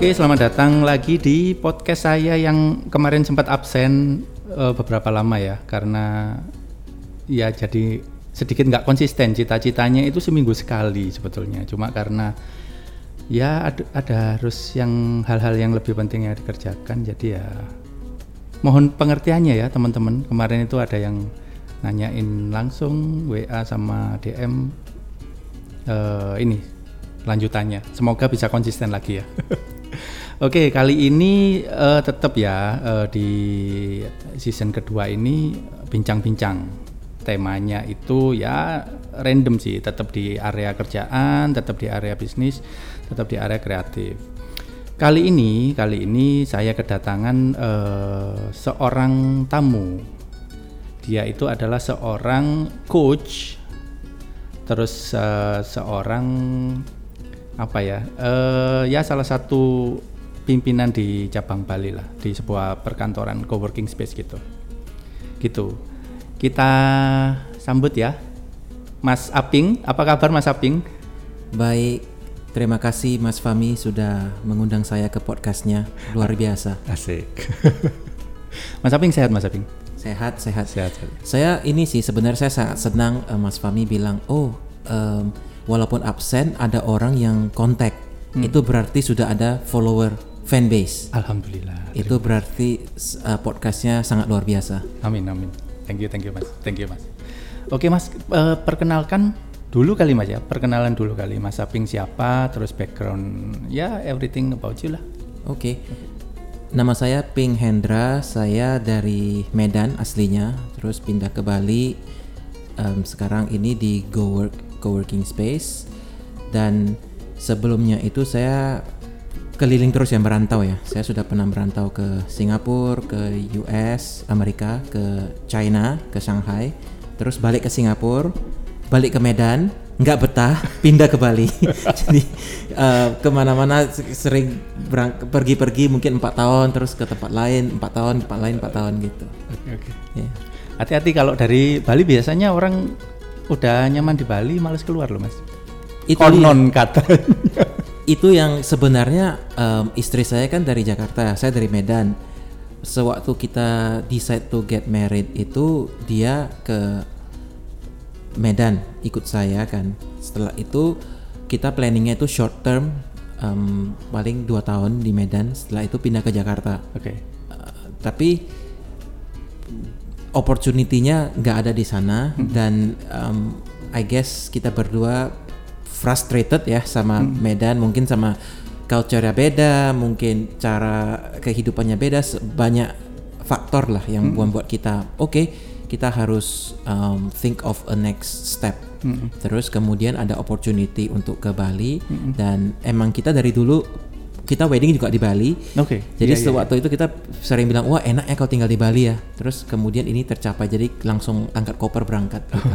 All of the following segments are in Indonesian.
Oke, selamat datang lagi di podcast saya yang kemarin sempat absen uh, beberapa lama ya, karena ya jadi sedikit nggak konsisten. Cita-citanya itu seminggu sekali sebetulnya, cuma karena ya ada, ada harus yang hal-hal yang lebih penting yang dikerjakan, jadi ya mohon pengertiannya ya teman-teman. Kemarin itu ada yang nanyain langsung WA sama DM uh, ini lanjutannya. Semoga bisa konsisten lagi ya. Oke, kali ini uh, tetap ya uh, di season kedua ini bincang-bincang. Temanya itu ya random sih, tetap di area kerjaan, tetap di area bisnis, tetap di area kreatif. Kali ini, kali ini saya kedatangan uh, seorang tamu. Dia itu adalah seorang coach, terus uh, seorang apa ya? Uh, ya salah satu pimpinan di cabang Bali lah di sebuah perkantoran coworking space gitu. Gitu. Kita sambut ya Mas Aping. Apa kabar Mas Aping? Baik. Terima kasih Mas Fami sudah mengundang saya ke podcastnya. Luar biasa. Asik. Mas Aping sehat Mas Aping? Sehat sehat. Sehat, sehat. saya ini sih sebenarnya saya sangat senang uh, Mas Fami bilang oh um, walaupun absen ada orang yang kontak hmm. itu berarti sudah ada follower fanbase. Alhamdulillah. Itu berarti uh, podcastnya sangat luar biasa. Amin amin. Thank you thank you mas. Thank you mas. Oke mas, uh, perkenalkan dulu kali mas ya. Perkenalan dulu kali mas Saping siapa, terus background ya everything about you lah. Oke. Okay. Nama saya Ping Hendra, saya dari Medan aslinya, terus pindah ke Bali. Um, sekarang ini di Go Work Coworking Space dan sebelumnya itu saya keliling terus ya merantau ya. Saya sudah pernah merantau ke Singapura, ke US, Amerika, ke China, ke Shanghai, terus balik ke Singapura, balik ke Medan, nggak betah, pindah ke Bali. Jadi uh, ke mana-mana sering pergi-pergi mungkin empat tahun, terus ke tempat lain empat tahun, tempat lain empat tahun gitu. Oke okay, oke. Okay. Yeah. Hati-hati kalau dari Bali biasanya orang udah nyaman di Bali, males keluar loh mas. Itu konon katanya itu yang sebenarnya um, istri saya kan dari Jakarta, saya dari Medan. Sewaktu kita decide to get married itu dia ke Medan ikut saya kan. Setelah itu kita planningnya itu short term um, paling dua tahun di Medan. Setelah itu pindah ke Jakarta. Oke. Okay. Uh, tapi opportunity-nya nggak ada di sana hmm. dan um, I guess kita berdua frustrated ya sama hmm. Medan mungkin sama culture-nya beda mungkin cara kehidupannya beda banyak faktor lah yang hmm. membuat kita oke okay, kita harus um, think of a next step hmm. terus kemudian ada opportunity untuk ke Bali hmm. dan emang kita dari dulu kita wedding juga di Bali. Oke. Okay. Jadi yeah, iya, sewaktu yeah, itu kita sering bilang wah enak ya kalau tinggal di Bali ya. Terus kemudian ini tercapai jadi langsung angkat koper berangkat. Oh,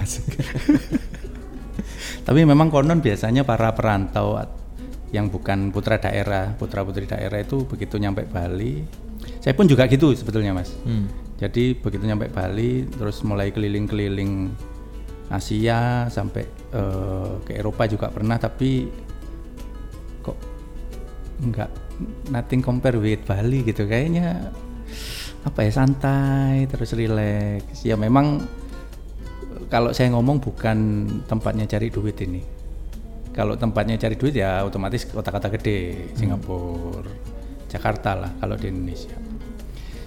Tapi memang konon biasanya para perantau yang bukan putra daerah, putra putri daerah itu begitu nyampe Bali, saya pun juga gitu sebetulnya mas. Hmm. Jadi begitu nyampe Bali, terus mulai keliling-keliling Asia sampai uh, ke Eropa juga pernah, tapi nggak nothing compare with Bali gitu kayaknya apa ya santai terus rileks ya memang kalau saya ngomong bukan tempatnya cari duit ini. Kalau tempatnya cari duit ya otomatis kota-kota gede, hmm. Singapura, Jakarta lah kalau di Indonesia.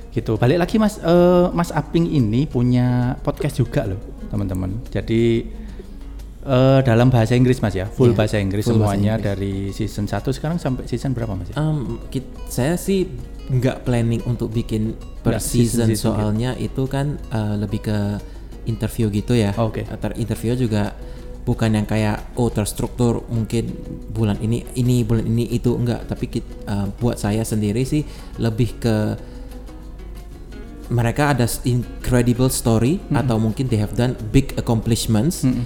Gitu. Balik lagi Mas uh, Mas Aping ini punya podcast juga loh, teman-teman. Jadi uh, dalam bahasa Inggris Mas ya, full yeah, bahasa Inggris full semuanya bahasa Inggris. dari season 1 sekarang sampai season berapa Mas ya? Um, saya sih nggak planning untuk bikin per season, season, season soalnya gitu. itu kan uh, lebih ke interview gitu ya. Oke. Okay. interview juga bukan yang kayak oh terstruktur mungkin bulan ini ini bulan ini itu enggak tapi uh, buat saya sendiri sih lebih ke mereka ada incredible story mm -hmm. atau mungkin they have done big accomplishments mm -hmm.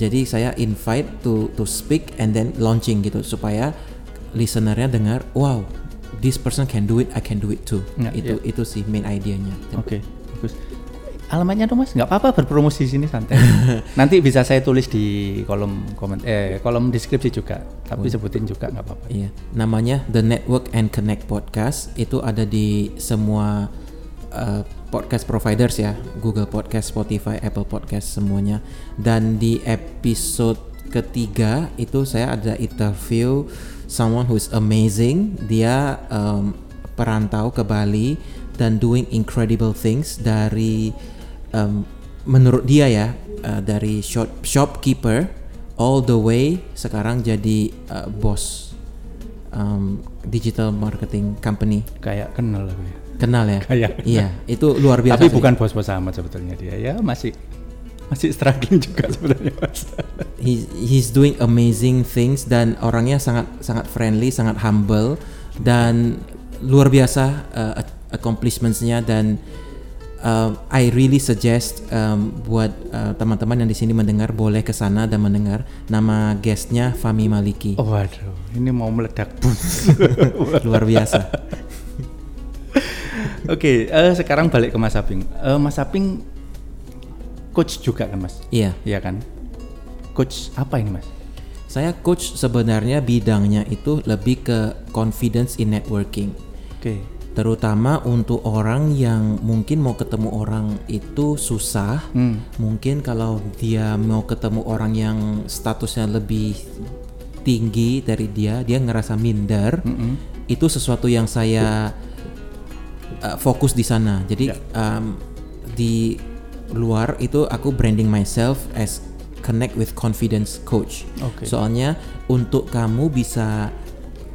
Jadi saya invite to to speak and then launching gitu supaya listenernya dengar wow this person can do it I can do it too. Yeah, itu yeah. itu sih main idenya. Oke okay, bagus. Alamatnya dong mas? Nggak apa-apa berpromosi di sini santai. Nanti bisa saya tulis di kolom komen eh kolom deskripsi juga. Tapi sebutin juga nggak apa-apa. Iya, namanya The Network and Connect Podcast. Itu ada di semua uh, podcast providers ya, Google Podcast, Spotify, Apple Podcast semuanya. Dan di episode ketiga itu saya ada interview someone who is amazing. Dia um, perantau ke Bali dan doing incredible things dari um, menurut dia ya uh, dari shop shopkeeper all the way sekarang jadi uh, bos um, digital marketing company kayak kenal aku ya kenal ya? Kayak. iya itu luar biasa tapi sih. bukan bos-bos amat sebetulnya dia. Ya masih masih struggling juga sebenarnya mas. He, he's doing amazing things dan orangnya sangat sangat friendly sangat humble dan luar biasa uh, accomplishments-nya dan uh, I really suggest um, buat uh, teman-teman yang di sini mendengar boleh ke sana dan mendengar nama guestnya Fami Maliki. Oh waduh ini mau meledak bus. Luar biasa Oke, eh, sekarang balik ke Mas Aping. Eh, Mas Aping coach juga kan, Mas? iya Iya kan? Coach apa ini, Mas? Saya coach sebenarnya bidangnya itu lebih ke confidence in networking. Oke. Terutama untuk orang yang mungkin mau ketemu orang itu susah. Hmm. Mungkin kalau dia mau ketemu orang yang statusnya lebih tinggi dari dia, dia ngerasa minder. Mm-mm. Itu sesuatu yang saya uh, fokus di sana. Jadi Ya. um, di luar itu aku branding myself as connect with confidence coach. Oke. Soalnya untuk kamu bisa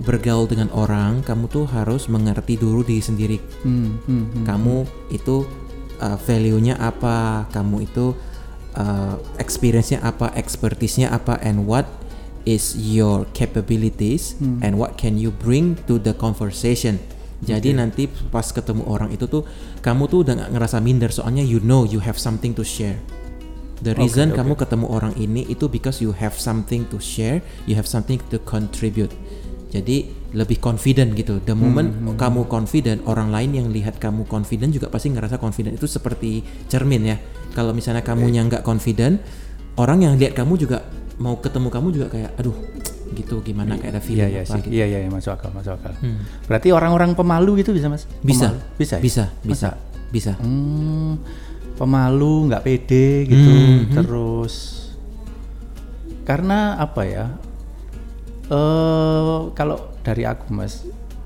bergaul dengan orang, kamu tuh harus mengerti dulu diri sendiri. Hmm, hmm, hmm. Kamu itu uh, value-nya apa, kamu itu uh, experience-nya apa, expertise-nya apa, and what is your capabilities Hmm. and what can you bring to the conversation. Jadi nanti pas ketemu orang itu tuh kamu tuh udah nggak ngerasa minder soalnya you know you have something to share. The reason oke. kamu ketemu orang ini itu because you have something to share, you have something to contribute. Jadi lebih confident gitu. The moment Hmm, kamu confident, orang lain yang lihat kamu confident juga pasti ngerasa confident. Itu seperti cermin ya. Kalau misalnya kamunya nggak confident, orang yang lihat kamu juga mau ketemu kamu juga kayak, aduh, gitu gimana kayak ada Iya, feeling iya apa sih. gitu. Iya, iya, iya, masuk akal, masuk akal. Hmm. Berarti orang-orang pemalu gitu bisa, Mas? Bisa, Pemalu? Bisa. ya? bisa, bisa, Masa? bisa. Hmm, pemalu, nggak pede gitu, Mhm. terus karena apa ya? Eh, kalau dari aku mas,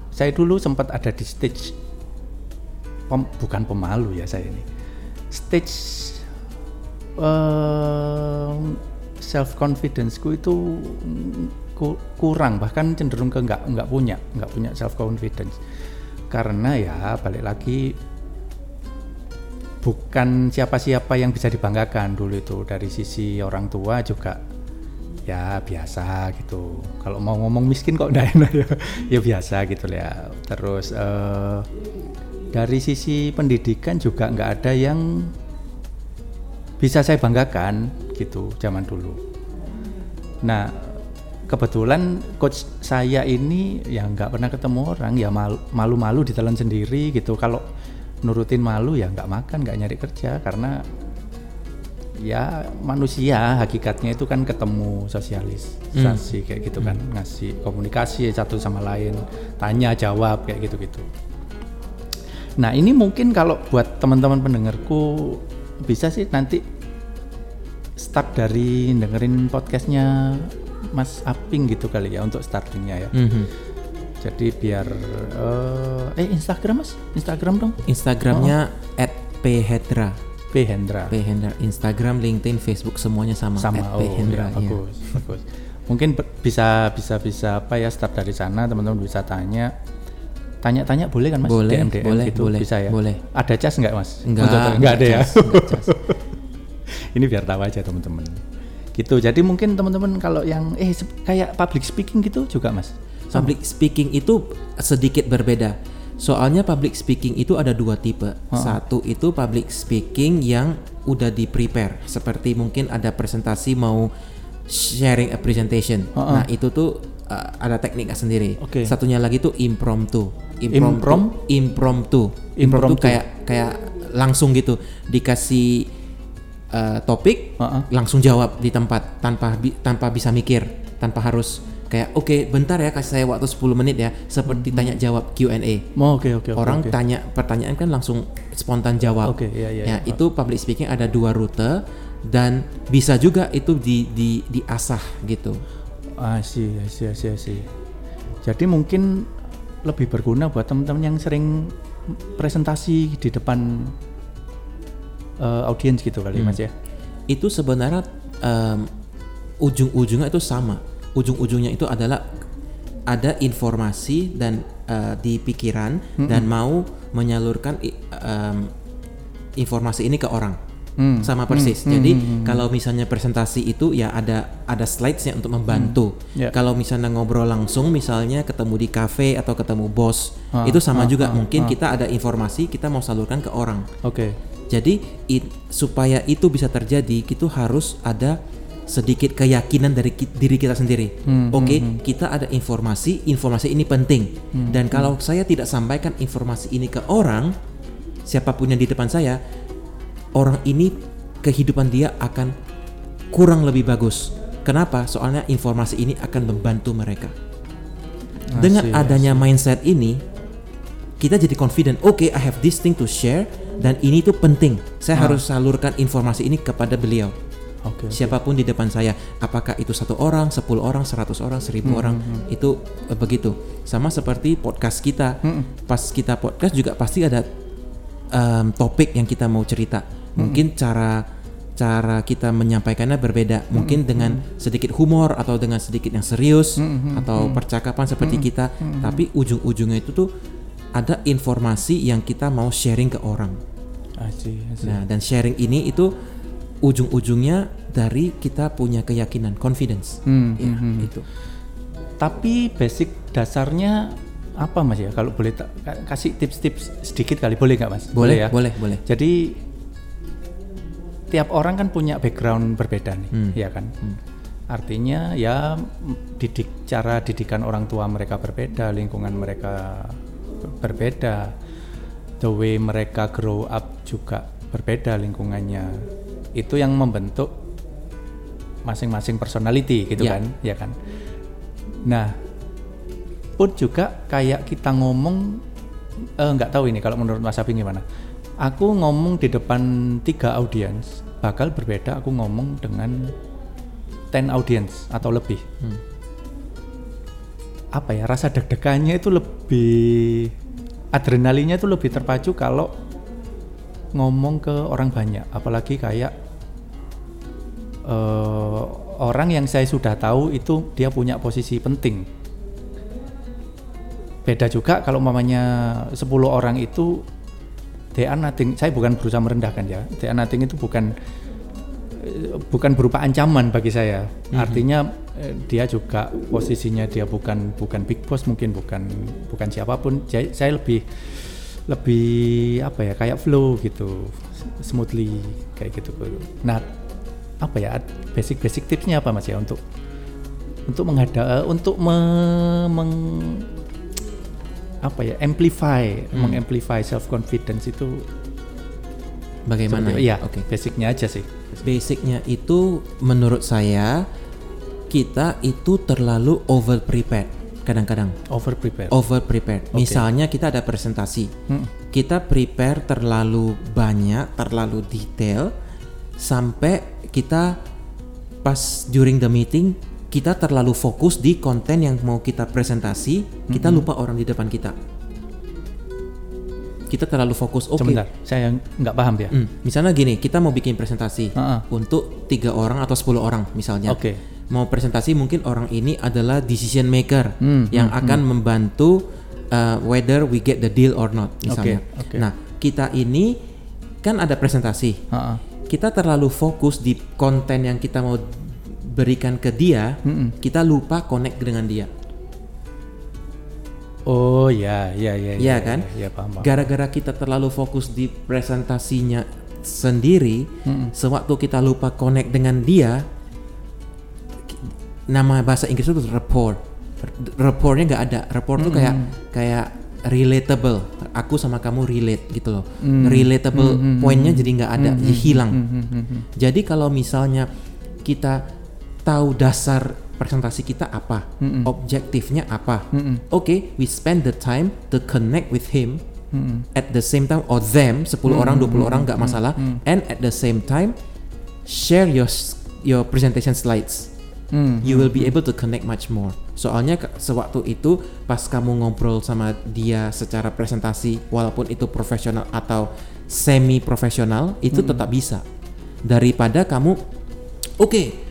saya dulu sempat ada di stage pem- bukan pemalu ya saya ini, stage self confidenceku itu mm, ku- kurang bahkan cenderung ke nggak nggak punya nggak punya self confidence karena ya balik lagi bukan siapa-siapa yang bisa dibanggakan dulu itu. Dari sisi orang tua juga ya biasa gitu. Kalau mau ngomong miskin kok enggak enak ya. Ya biasa gitu ya. Terus eh, dari sisi pendidikan juga nggak ada yang bisa saya banggakan gitu zaman dulu. Nah kebetulan coach saya ini ya nggak pernah ketemu orang ya mal- malu-malu ditelan sendiri gitu. Kalau nurutin malu ya nggak makan nggak nyari kerja karena ya manusia hakikatnya itu kan ketemu sosialisasi kayak gitu kan ngasih komunikasi satu sama lain tanya jawab kayak gitu gitu nah ini mungkin kalau buat teman-teman pendengarku bisa sih nanti start dari dengerin podcastnya Mas Aping gitu kali ya untuk startingnya ya Mhm. jadi biar eh, eh Instagram Mas Instagram dong Instagramnya at @phedra. P Hendra P Hendra Instagram, LinkedIn, Facebook semuanya sama. sama oh P Hendra. iya, iya. bagus bagus mungkin bisa bisa bisa apa ya start dari sana teman-teman bisa tanya tanya-tanya boleh kan mas Boleh, DM DM boleh, gitu boleh, bisa ya boleh. ada cas nggak mas Enggak, Untuk- nggak ada ya enggak ini biar tahu aja teman-teman gitu jadi mungkin teman-teman kalau yang eh kayak public speaking gitu juga mas Public speaking itu sedikit berbeda. Soalnya public speaking itu ada dua tipe. Satu itu public speaking yang udah di prepare, seperti mungkin ada presentasi mau sharing a presentation. Ha-ha. Nah itu tuh uh, ada tekniknya sendiri. Oke. Satunya lagi tuh impromptu. Improm? impromptu. Impromptu Impromptu. kayak kayak langsung gitu dikasih uh, topik Uh-uh. langsung jawab di tempat tanpa bi- tanpa bisa mikir tanpa harus kayak oke bentar ya kasih saya waktu 10 menit ya seperti tanya jawab Q&A Oh, Oke oke oke. orang oke. tanya pertanyaan kan langsung spontan jawab Oke, iya, iya, ya iya. itu public speaking ada dua rute dan bisa juga itu di di diasah gitu Ah, sih, sih, sih, sih. Jadi mungkin lebih berguna buat teman-teman yang sering presentasi di depan eh, audiens gitu kali, Mas ya. itu sebenarnya em, ujung-ujungnya itu sama. Ujung-ujungnya itu adalah ada informasi dan eh, di pikiran dan mau menyalurkan em, informasi ini ke orang. Hmm. Sama persis. Jadi kalau misalnya presentasi itu ya ada ada slidesnya untuk membantu. Ya. Kalau misalnya ngobrol langsung, misalnya ketemu di cafe atau ketemu bos, Ah, itu sama ah, juga. ah, Mungkin ah. kita ada informasi kita mau salurkan ke orang. Oke. Jadi it- supaya itu bisa terjadi, itu harus ada sedikit keyakinan dari ki- diri kita sendiri. Hmm, Oke, kita ada informasi, informasi ini penting. Hmm, Dan kalau saya tidak sampaikan informasi ini ke orang, siapa pun yang di depan saya, orang ini kehidupan dia akan kurang lebih bagus. Kenapa? Soalnya informasi ini akan membantu mereka. Dengan adanya mindset ini, kita jadi confident. Oke, I have this thing to share dan ini tuh penting. Saya Ah. harus salurkan informasi ini kepada beliau. Oke. Siapa pun di depan saya, apakah itu satu orang, 10 orang, 100 orang, 1000 Hmm, orang, itu eh, begitu. Sama seperti podcast kita. Hmm, Pas kita podcast juga pasti ada em, topik yang kita mau cerita. Hmm. Mungkin cara cara kita menyampaikannya berbeda. Hmm, Mungkin dengan sedikit humor atau dengan sedikit yang serius Hmm, atau percakapan seperti kita. Tapi ujung-ujungnya itu tuh ada informasi yang kita mau sharing ke orang. I see, I see. Nah, dan sharing ini itu ujung-ujungnya dari kita punya keyakinan, confidence. Hmm, Ya, hmm, hmm. itu. Tapi basic dasarnya apa Mas ya? Kalau boleh kasih tips-tips sedikit kali boleh nggak Mas? Boleh, ya. boleh, boleh. Jadi tiap orang kan punya background berbeda nih, Hmm. ya kan? Artinya ya didik cara didikan orang tua mereka berbeda, lingkungan mereka berbeda, the way mereka grow up juga berbeda lingkungannya. Itu yang membentuk masing-masing personality gitu Ya. kan, ya kan? Nah, pun juga kayak kita ngomong eh, nggak tahu ini kalau menurut Mas Abi gimana. Aku ngomong di depan tiga audiens bakal berbeda. Aku ngomong dengan 10 audience atau lebih. Hmm. Apa ya rasa deg-degannya itu lebih adrenalinnya itu lebih terpacu kalau ngomong ke orang banyak. Apalagi kayak eh, orang yang saya sudah tahu itu dia punya posisi penting beda juga kalau mamanya 10 orang itu they are saya bukan berusaha merendahkan ya they are itu bukan bukan berupa ancaman bagi saya. Artinya eh, dia juga posisinya dia bukan bukan big boss mungkin bukan bukan siapa pun. Saya lebih lebih apa ya kayak flow gitu smoothly kayak gitu. Nah apa ya basic basic tipsnya apa mas ya untuk untuk menghada eh, untuk me- meng- apa ya amplify mengamplify self confidence itu Bagaimana? seperti- iya Oke. basicnya aja sih Basicnya itu menurut saya kita itu terlalu over prepared kadang-kadang. over prepare Over prepared. Misalnya kita ada presentasi. Hmm. Kita prepare terlalu banyak, terlalu detail sampai kita pas during the meeting kita terlalu fokus di konten yang mau kita presentasi, kita lupa orang di depan kita. Kita terlalu fokus. Oke, sebentar saya nggak paham ya Hmm, misalnya gini, kita mau bikin presentasi Heeh. untuk tiga orang atau 10 orang misalnya. Oke. Mau presentasi mungkin orang ini adalah decision maker Hmm, yang akan membantu uh, whether we get the deal or not misalnya. Oke, oke. Nah, kita ini kan ada presentasi. Heeh. Kita terlalu fokus di konten yang kita mau berikan ke dia, Mm-mm. kita lupa connect dengan dia. Oh ya ya ya Iya kan? ya, paham, paham. Gara-gara kita terlalu fokus di presentasinya sendiri, Mm-mm. sewaktu kita lupa connect dengan dia, nama bahasa Inggris itu rapport. Rapportnya nggak ada. Rapport tuh kayak kayak relatable. Aku sama kamu relate gitu loh. Hmm. Relatable Hmm, hmm, poinnya jadi nggak ada, jadi hilang. Hmm, hmm, hmm, hmm. Jadi kalau misalnya kita tahu dasar presentasi kita apa, Mm-mm. objektifnya apa, Mm-mm. oke, we spend the time to connect with him Hmm, at the same time or them 10 orang 20 orang nggak masalah and at the same time share your your presentation slides. Hmm. you will be able to connect much more. Soalnya sewaktu itu pas kamu ngobrol sama dia secara presentasi walaupun itu profesional atau semi profesional itu tetap bisa. Daripada kamu oke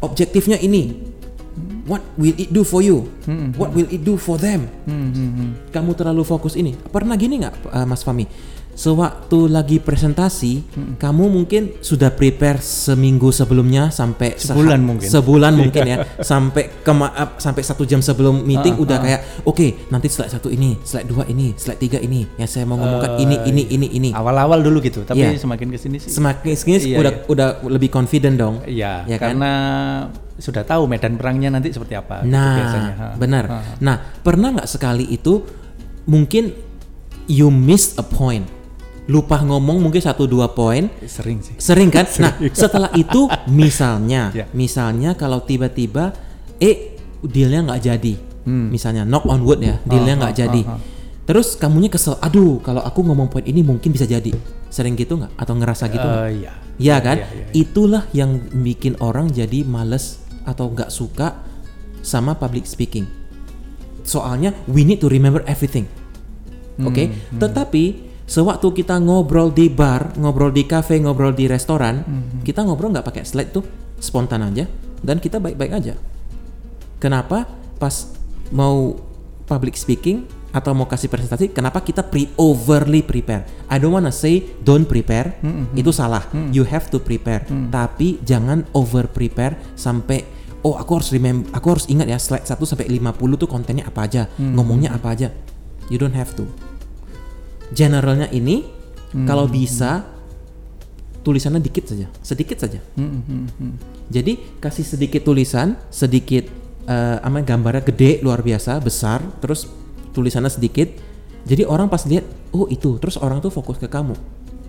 objektifnya ini what will it do for you what will it do for them Hmm, hmm, hmm. kamu terlalu fokus ini. Pernah gini nggak, uh, Mas Fami? Sewaktu lagi presentasi, kamu mungkin sudah prepare seminggu sebelumnya sampai Sebulan mungkin. sebulan mungkin ya, sampai kema up, sampai satu jam sebelum meeting Ah, udah ah. kayak, oke, nanti slide satu ini, slide dua ini, slide tiga ini, yang saya mau ngomongkan ini, ini, ini, ini. Awal-awal dulu gitu, tapi Iya. semakin ke sini sih. Semakin sini Iya, udah iya. udah lebih confident dong. Iya, Ya kan? karena sudah tahu medan perangnya nanti seperti apa. gitu Nah, biasanya. Ha. benar. Ha. Nah, pernah nggak sekali itu mungkin you miss a point, lupa ngomong mungkin satu dua poin, Sering sih. sering kan? Nah, setelah itu misalnya, Ya. misalnya kalau tiba-tiba eh dealnya nggak jadi, Hmm. misalnya knock on wood ya, dealnya Ah, nggak ah, jadi. ah, ah. Terus kamunya kesel, aduh kalau aku ngomong poin ini mungkin bisa jadi. Sering gitu nggak? Atau ngerasa gitu nggak? Eh, iya. Ya kan? Iya, iya, iya. Itulah yang bikin orang jadi males atau nggak suka sama public speaking. Soalnya we need to remember everything. Oke, Hmm, tetapi sewaktu kita ngobrol di bar, ngobrol di cafe, ngobrol di restoran, Hmm, kita ngobrol nggak pakai slide tuh, spontan aja dan kita baik-baik aja. Kenapa? Pas mau public speaking atau mau kasih presentasi, kenapa kita pre overly prepare? I don't wanna say don't prepare, Hmm, itu salah. You have to prepare, tapi jangan over prepare sampai oh aku harus remember, aku harus ingat ya slide 1 sampai 50 tuh kontennya apa aja, Hmm, ngomongnya apa aja. You don't have to. Generalnya ini Hmm, kalau bisa tulisannya dikit saja, sedikit saja. Hmm, hmm, hmm. Jadi kasih sedikit tulisan, sedikit eh apa gambarnya gede luar biasa, besar, terus tulisannya sedikit. Jadi orang pas lihat, oh itu, terus orang tuh fokus ke kamu.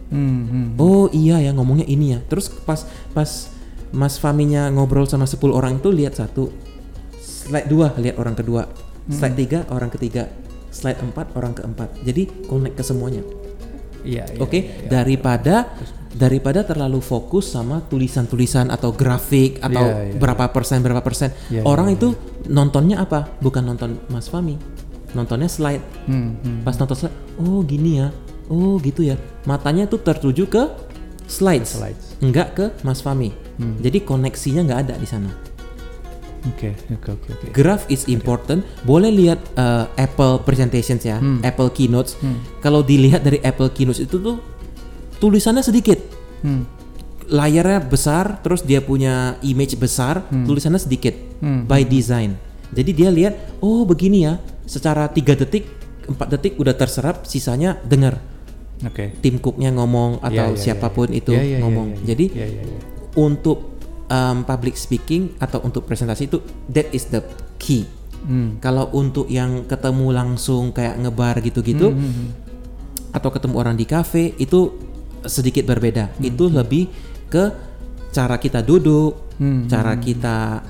Hmm, hmm. Oh iya ya ngomongnya ini ya. Terus pas pas Mas Faminya ngobrol sama 10 orang itu lihat satu, slide dua lihat orang kedua, slide tiga orang ketiga, slide empat orang keempat. Jadi connect ke semuanya. Iya, iya, Oke, iya, iya. daripada daripada terlalu fokus sama tulisan-tulisan atau grafik atau berapa persen berapa persen. Orang itu nontonnya apa? Bukan nonton Mas Fami. Nontonnya slide. Hmm, hmm. Pas nonton slide, oh gini ya. Oh gitu ya. Matanya tuh tertuju ke slides. Slides. Enggak ke Mas Fami. Hmm. Jadi koneksinya nggak ada di sana. Oke, oke, oke, oke. Graph is important. Boleh lihat uh, Apple presentations ya, Hmm. Apple keynotes. Hmm. Kalau dilihat dari Apple keynotes itu tuh tulisannya sedikit. Hmm. layarnya besar, terus dia punya image besar, tulisannya sedikit Hmm. by design. Jadi dia lihat, oh begini ya, secara tiga detik, empat detik udah terserap, sisanya dengar Oke. tim cooknya ngomong atau iya, iya, siapa pun iya. itu Iya, iya, iya, ngomong. iya, iya. Jadi Iya, iya, iya. untuk um, public speaking atau untuk presentasi itu that is the key. Hmm. Kalau untuk yang ketemu langsung kayak ngebar gitu-gitu Hmm, hmm, hmm. atau ketemu orang di kafe itu sedikit berbeda. Hmm, Itu lebih ke cara kita duduk, Hmm, cara kita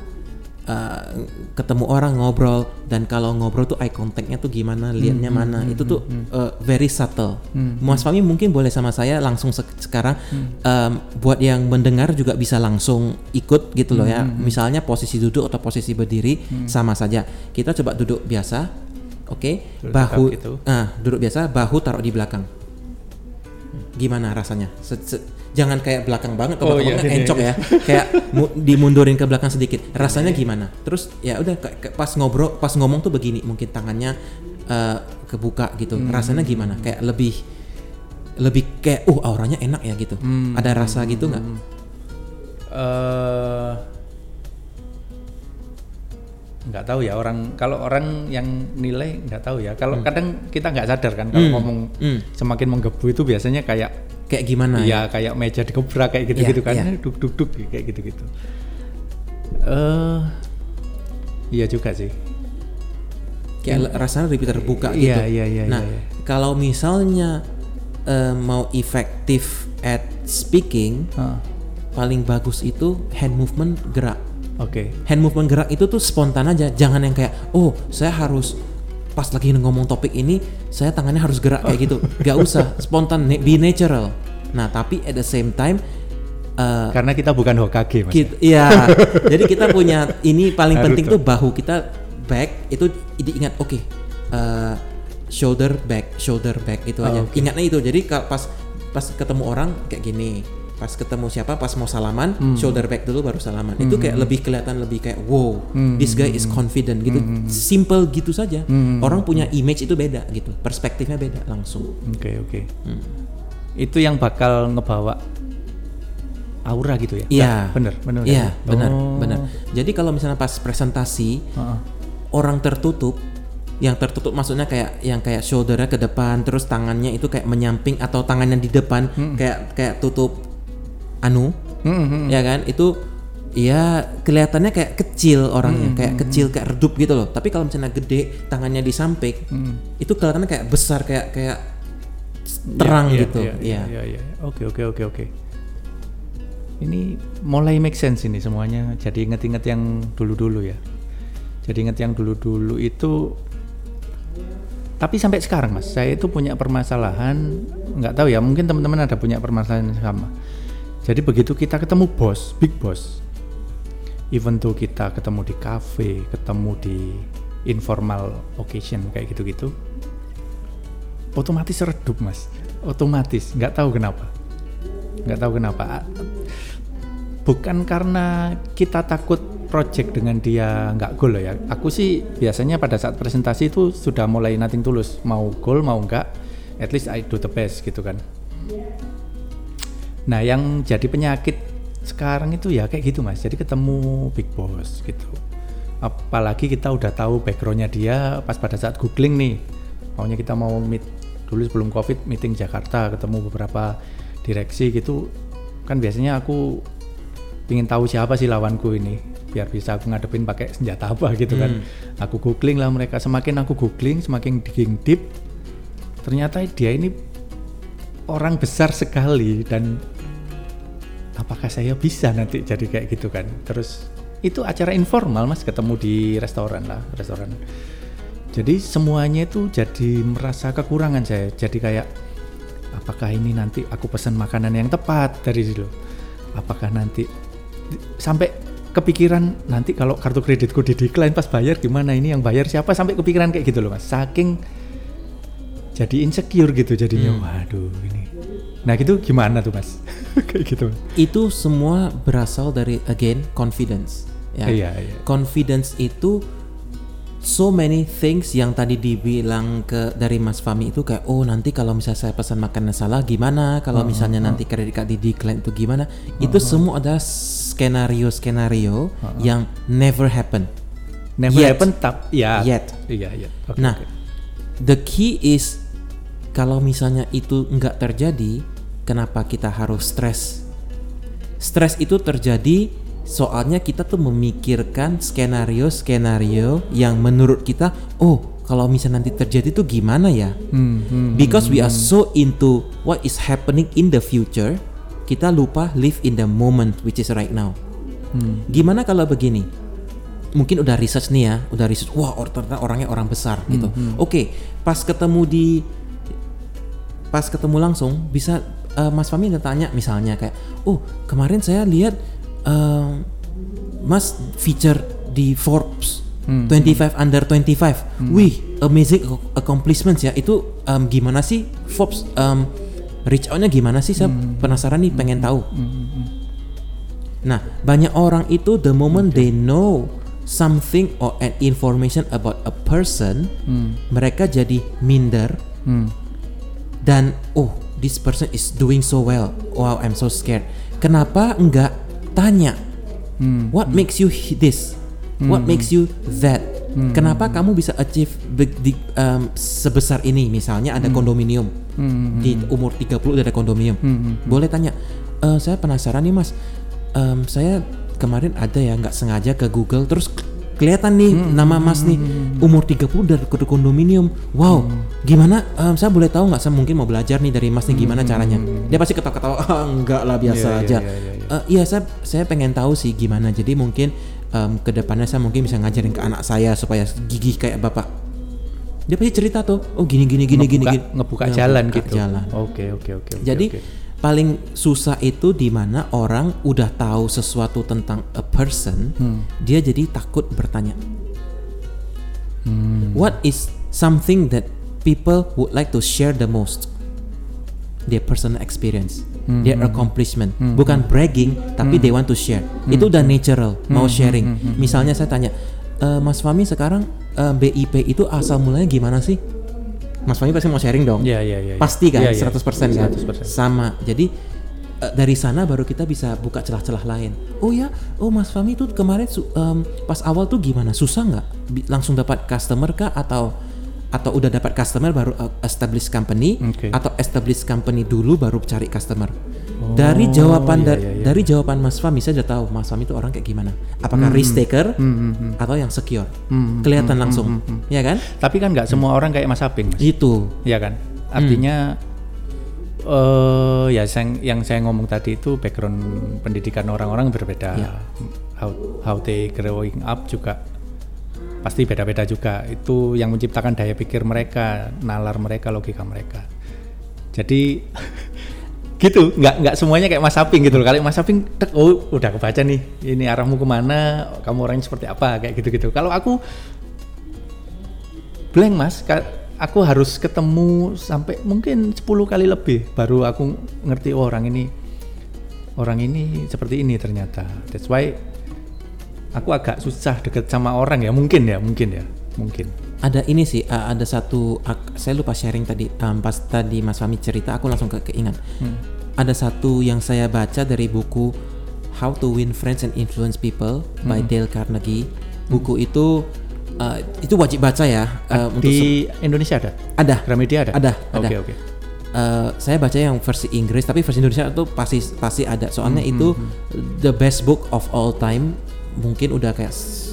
uh, ketemu orang ngobrol dan kalau ngobrol tuh eye contactnya tuh gimana, liatnya mana. itu tuh uh, very subtle. Hmm, Mas Fami mungkin boleh sama saya langsung sek- sekarang um, buat yang mendengar juga bisa langsung ikut gitu loh ya. Misalnya posisi duduk atau posisi berdiri sama saja. Kita coba duduk biasa. Oke, Duduk bahu gitu. ah, duduk biasa, bahu taruh di belakang. Gimana rasanya? Se- se- jangan kayak belakang banget, Oh, oh, iya, iya, encok ya. kayak mu- dimundurin ke belakang sedikit. Rasanya gimana? Terus ya udah pas ngobrol, pas ngomong tuh begini, mungkin tangannya eh, kebuka gitu. Hmm. Rasanya gimana? Kayak lebih lebih kayak uh auranya enak ya gitu. Hmm. Ada rasa gitu nggak? eh nggak tahu ya orang kalau orang yang nilai nggak tahu ya kalau kadang kita nggak sadar kan kalau Hmm. ngomong Hmm. semakin menggebu itu biasanya kayak Kayak gimana ya? ya kayak meja digebrak kayak gitu-gitu Iya, kan iya. duk duk duk kayak gitu-gitu eh iya juga sih kayak rasanya lebih terbuka gitu. Iya, iya, iya, nah, iya, iya. kalau misalnya eh, mau efektif at speaking, Ah, paling bagus itu hand movement gerak. Oke. Hand movement gerak itu tuh spontan aja, jangan yang kayak oh saya harus pas lagi ngomong topik ini saya tangannya harus gerak kayak gitu. Gak usah, spontan, be natural. Nah tapi at the same time eh, Karena kita bukan Hokage, Mas. Kit- Iya. Jadi kita punya ini paling Naruto. penting tuh bahu kita back itu diingat oke eh, shoulder back shoulder back itu Oh, aja. oke. Ingatnya itu. Jadi pas pas ketemu orang kayak gini. Pas ketemu siapa pas mau salaman Hmm. shoulder back dulu baru salaman. Itu kayak lebih kelihatan lebih kayak wow Hmm. this guy is confident gitu. Simple gitu saja. Hmm. Orang punya image itu beda gitu. Perspektifnya beda langsung. Oke, oke. Hmm. Itu yang bakal ngebawa aura gitu ya? Iya. Bener, bener. Iya, kan? benar, Oh. benar. Jadi kalau misalnya pas presentasi Heeh. orang tertutup yang tertutup maksudnya kayak yang kayak shouldernya ke depan terus tangannya itu kayak menyamping atau tangannya di depan kayak kayak tutup anu Hmm, hmm. ya kan itu ya kelihatannya kayak kecil orangnya kayak kecil kayak redup gitu loh tapi kalau misalnya gede tangannya di samping itu kelihatannya kayak besar kayak kayak terang Iya, gitu Iya, iya, ya iya, iya. Oke, oke, oke, oke. Ini mulai make sense ini semuanya. Jadi inget-inget yang dulu-dulu ya. Jadi inget yang dulu-dulu itu. Tapi sampai sekarang mas, saya itu punya permasalahan. Nggak tahu ya, mungkin teman-teman ada punya permasalahan yang sama. Jadi begitu kita ketemu bos, big boss, even tuh kita ketemu di cafe, ketemu di informal occasion kayak gitu-gitu, otomatis redup mas. Otomatis. Nggak tahu kenapa. Nggak tahu kenapa. Bukan karena kita takut project dengan dia nggak goal ya. Aku sih biasanya pada saat presentasi itu sudah mulai nothing tulus. Mau goal mau nggak at least I do the best gitu kan nah yang jadi penyakit sekarang itu ya kayak gitu mas. Jadi ketemu big boss gitu. Apalagi kita udah tahu backgroundnya dia pas pada saat googling nih. Maunya kita mau meet dulu sebelum covid meeting Jakarta ketemu beberapa direksi gitu. Kan biasanya aku ingin tahu siapa sih lawanku ini biar bisa aku ngadepin pakai senjata apa gitu kan. Aku googling lah mereka. Semakin aku googling semakin digging deep ternyata dia ini orang besar sekali dan apakah saya bisa nanti jadi kayak gitu kan? Terus itu acara informal mas ketemu di restoran lah restoran. Jadi semuanya itu jadi merasa kekurangan saya. Jadi kayak apakah ini nanti aku pesan makanan yang tepat dari dulu apakah nanti sampai kepikiran nanti kalau kartu kreditku di decline pas bayar gimana ini yang bayar siapa? Sampai kepikiran kayak gitu loh mas. Saking jadi insecure gitu jadinya. Waduh ini nah gitu gimana tuh mas? Kayak gitu itu semua berasal dari again confidence ya. Iya, iya. confidence itu so many things yang tadi dibilang ke dari Mas Fami itu kayak oh nanti kalau misalnya saya pesan makanan salah gimana? Kalau misalnya nanti kredit card di decline itu gimana? Itu semua adalah skenario skenario yang never happen. Never Yet. happen tap ya. Yet. iya iya. Oke, nah oke. the key is kalau misalnya itu nggak terjadi kenapa kita harus stres? Stres itu terjadi soalnya kita tuh memikirkan skenario-skenario yang menurut kita oh kalau misalnya nanti terjadi tuh gimana ya? Hmm, hmm, because we are so into what is happening in the future kita lupa live in the moment which is right now. Hmm. gimana kalau begini? Mungkin udah research nih ya udah research wah ternyata orangnya orang besar gitu. oke pas ketemu di pas ketemu langsung bisa eh, Mas Fami udah tanya misalnya kayak oh kemarin saya lihat eh, Mas feature di Forbes 25 under 25 wih amazing ac- accomplishments ya. Itu em, gimana sih Forbes em, reach outnya gimana sih? Saya penasaran nih pengen tahu. Nah, banyak orang itu the moment they know something or an information about a person, mereka jadi minder. Hmm. Dan oh, this person is doing so well. Wow, I'm so scared. Kenapa enggak tanya? Hmm. What makes you hi- this? What makes you that? Kenapa kamu bisa achieve di- um, sebesar ini? Misalnya ada kondominium Hmm. di umur 30 udah ada kondominium. Boleh tanya, "Eh, saya penasaran nih mas, Em, saya kemarin ada ya nggak sengaja ke Google terus kelihatan nih nama Mas nih umur 30 dari kode kondominium. Wow, gimana? Em, saya boleh tahu nggak? Saya mungkin mau belajar nih dari Mas nih gimana caranya. Dia pasti ketawa-ketawa. "Ah, enggak lah biasa Iya, iya, aja. iya, iya, iya. Eh, iya saya saya pengen tahu sih gimana. Jadi mungkin em, ke depannya saya mungkin bisa ngajarin ke anak saya supaya gigih kayak bapak. Dia pasti cerita tuh. Oh gini gini gini gini ngebuka, gini. ngebuka jalan Ngebuka gitu. jalan. Oke oke oke. Jadi oke. Paling susah itu di mana orang udah tahu sesuatu tentang a person, Hmm. dia jadi takut bertanya. Hmm. What is something that people would like to share the most? Their personal experience, Hmm, their accomplishment, bukan bragging, tapi they want to share. Itu udah natural, mau Hmm, sharing. Misalnya saya tanya, "E, Mas Fami sekarang eh, BIP itu asal mulanya gimana sih? Mas Fami pasti mau sharing dong. Iya iya iya. Pasti kan, Iya, iya. 100% kan? 100%. Sama. Jadi eh, dari sana baru kita bisa buka celah-celah lain. Oh ya, oh Mas Fami tuh kemarin em, pas awal tuh gimana? Susah nggak? Langsung dapat customer kah atau atau udah dapat customer baru uh, establish company Oke. atau establish company dulu baru cari customer. Dari jawaban iya, iya, iya. dari jawaban Mas Fami saya sudah tahu Mas Fami itu orang kayak gimana. Apakah risk taker atau yang secure? Kelihatan langsung, ya kan? Tapi kan nggak semua orang kayak Mas Aping, Mas. Itu. Iya kan? Artinya eh ya yang yang saya ngomong tadi itu background pendidikan orang-orang berbeda. Ya. How how they growing up juga pasti beda-beda juga. Itu yang menciptakan daya pikir mereka, nalar mereka, logika mereka. Jadi gitu, nggak nggak semuanya kayak Mas Aping gitu loh. Kalau Mas Aping, tek, oh udah kebaca nih, ini arahmu ke mana, kamu orangnya seperti apa, kayak gitu-gitu. Kalau aku blank mas aku harus ketemu sampai mungkin 10 kali lebih baru aku ngerti oh, orang ini orang ini seperti ini ternyata that's why aku agak susah deket sama orang ya mungkin ya mungkin ya mungkin Ada ini sih, uh, ada satu, ak- saya lupa sharing tadi, um, pas tadi Mas Fami cerita, aku langsung ke keingat. Ada satu yang saya baca dari buku How to Win Friends and Influence People by Dale Carnegie. Buku itu uh, itu wajib baca ya uh, untuk di Indonesia ada? Ada. Gramedia ada? Ada ada. oke. Oke Eh, saya baca yang versi Inggris tapi versi Indonesia itu pasti pasti ada. Soalnya itu the best book of all time mungkin udah kayak eh,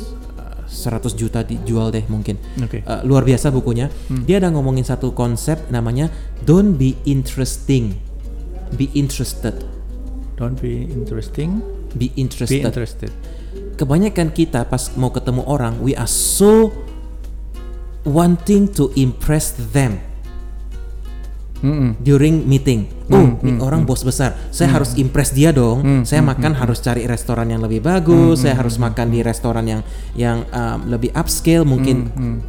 100 juta dijual deh mungkin. Oke. Eh, luar biasa bukunya. Dia ada ngomongin satu konsep namanya don't be interesting. Be interested. Don't be interesting. Be be interested interested. Kebanyakan kita pas mau ketemu orang we are so wanting to impress them Mm-mm. during meeting. Oh, ini orang bos besar. Saya harus impress dia dong. saya makan harus cari restoran yang lebih bagus. saya harus makan di restoran yang yang um, lebih upscale. Mungkin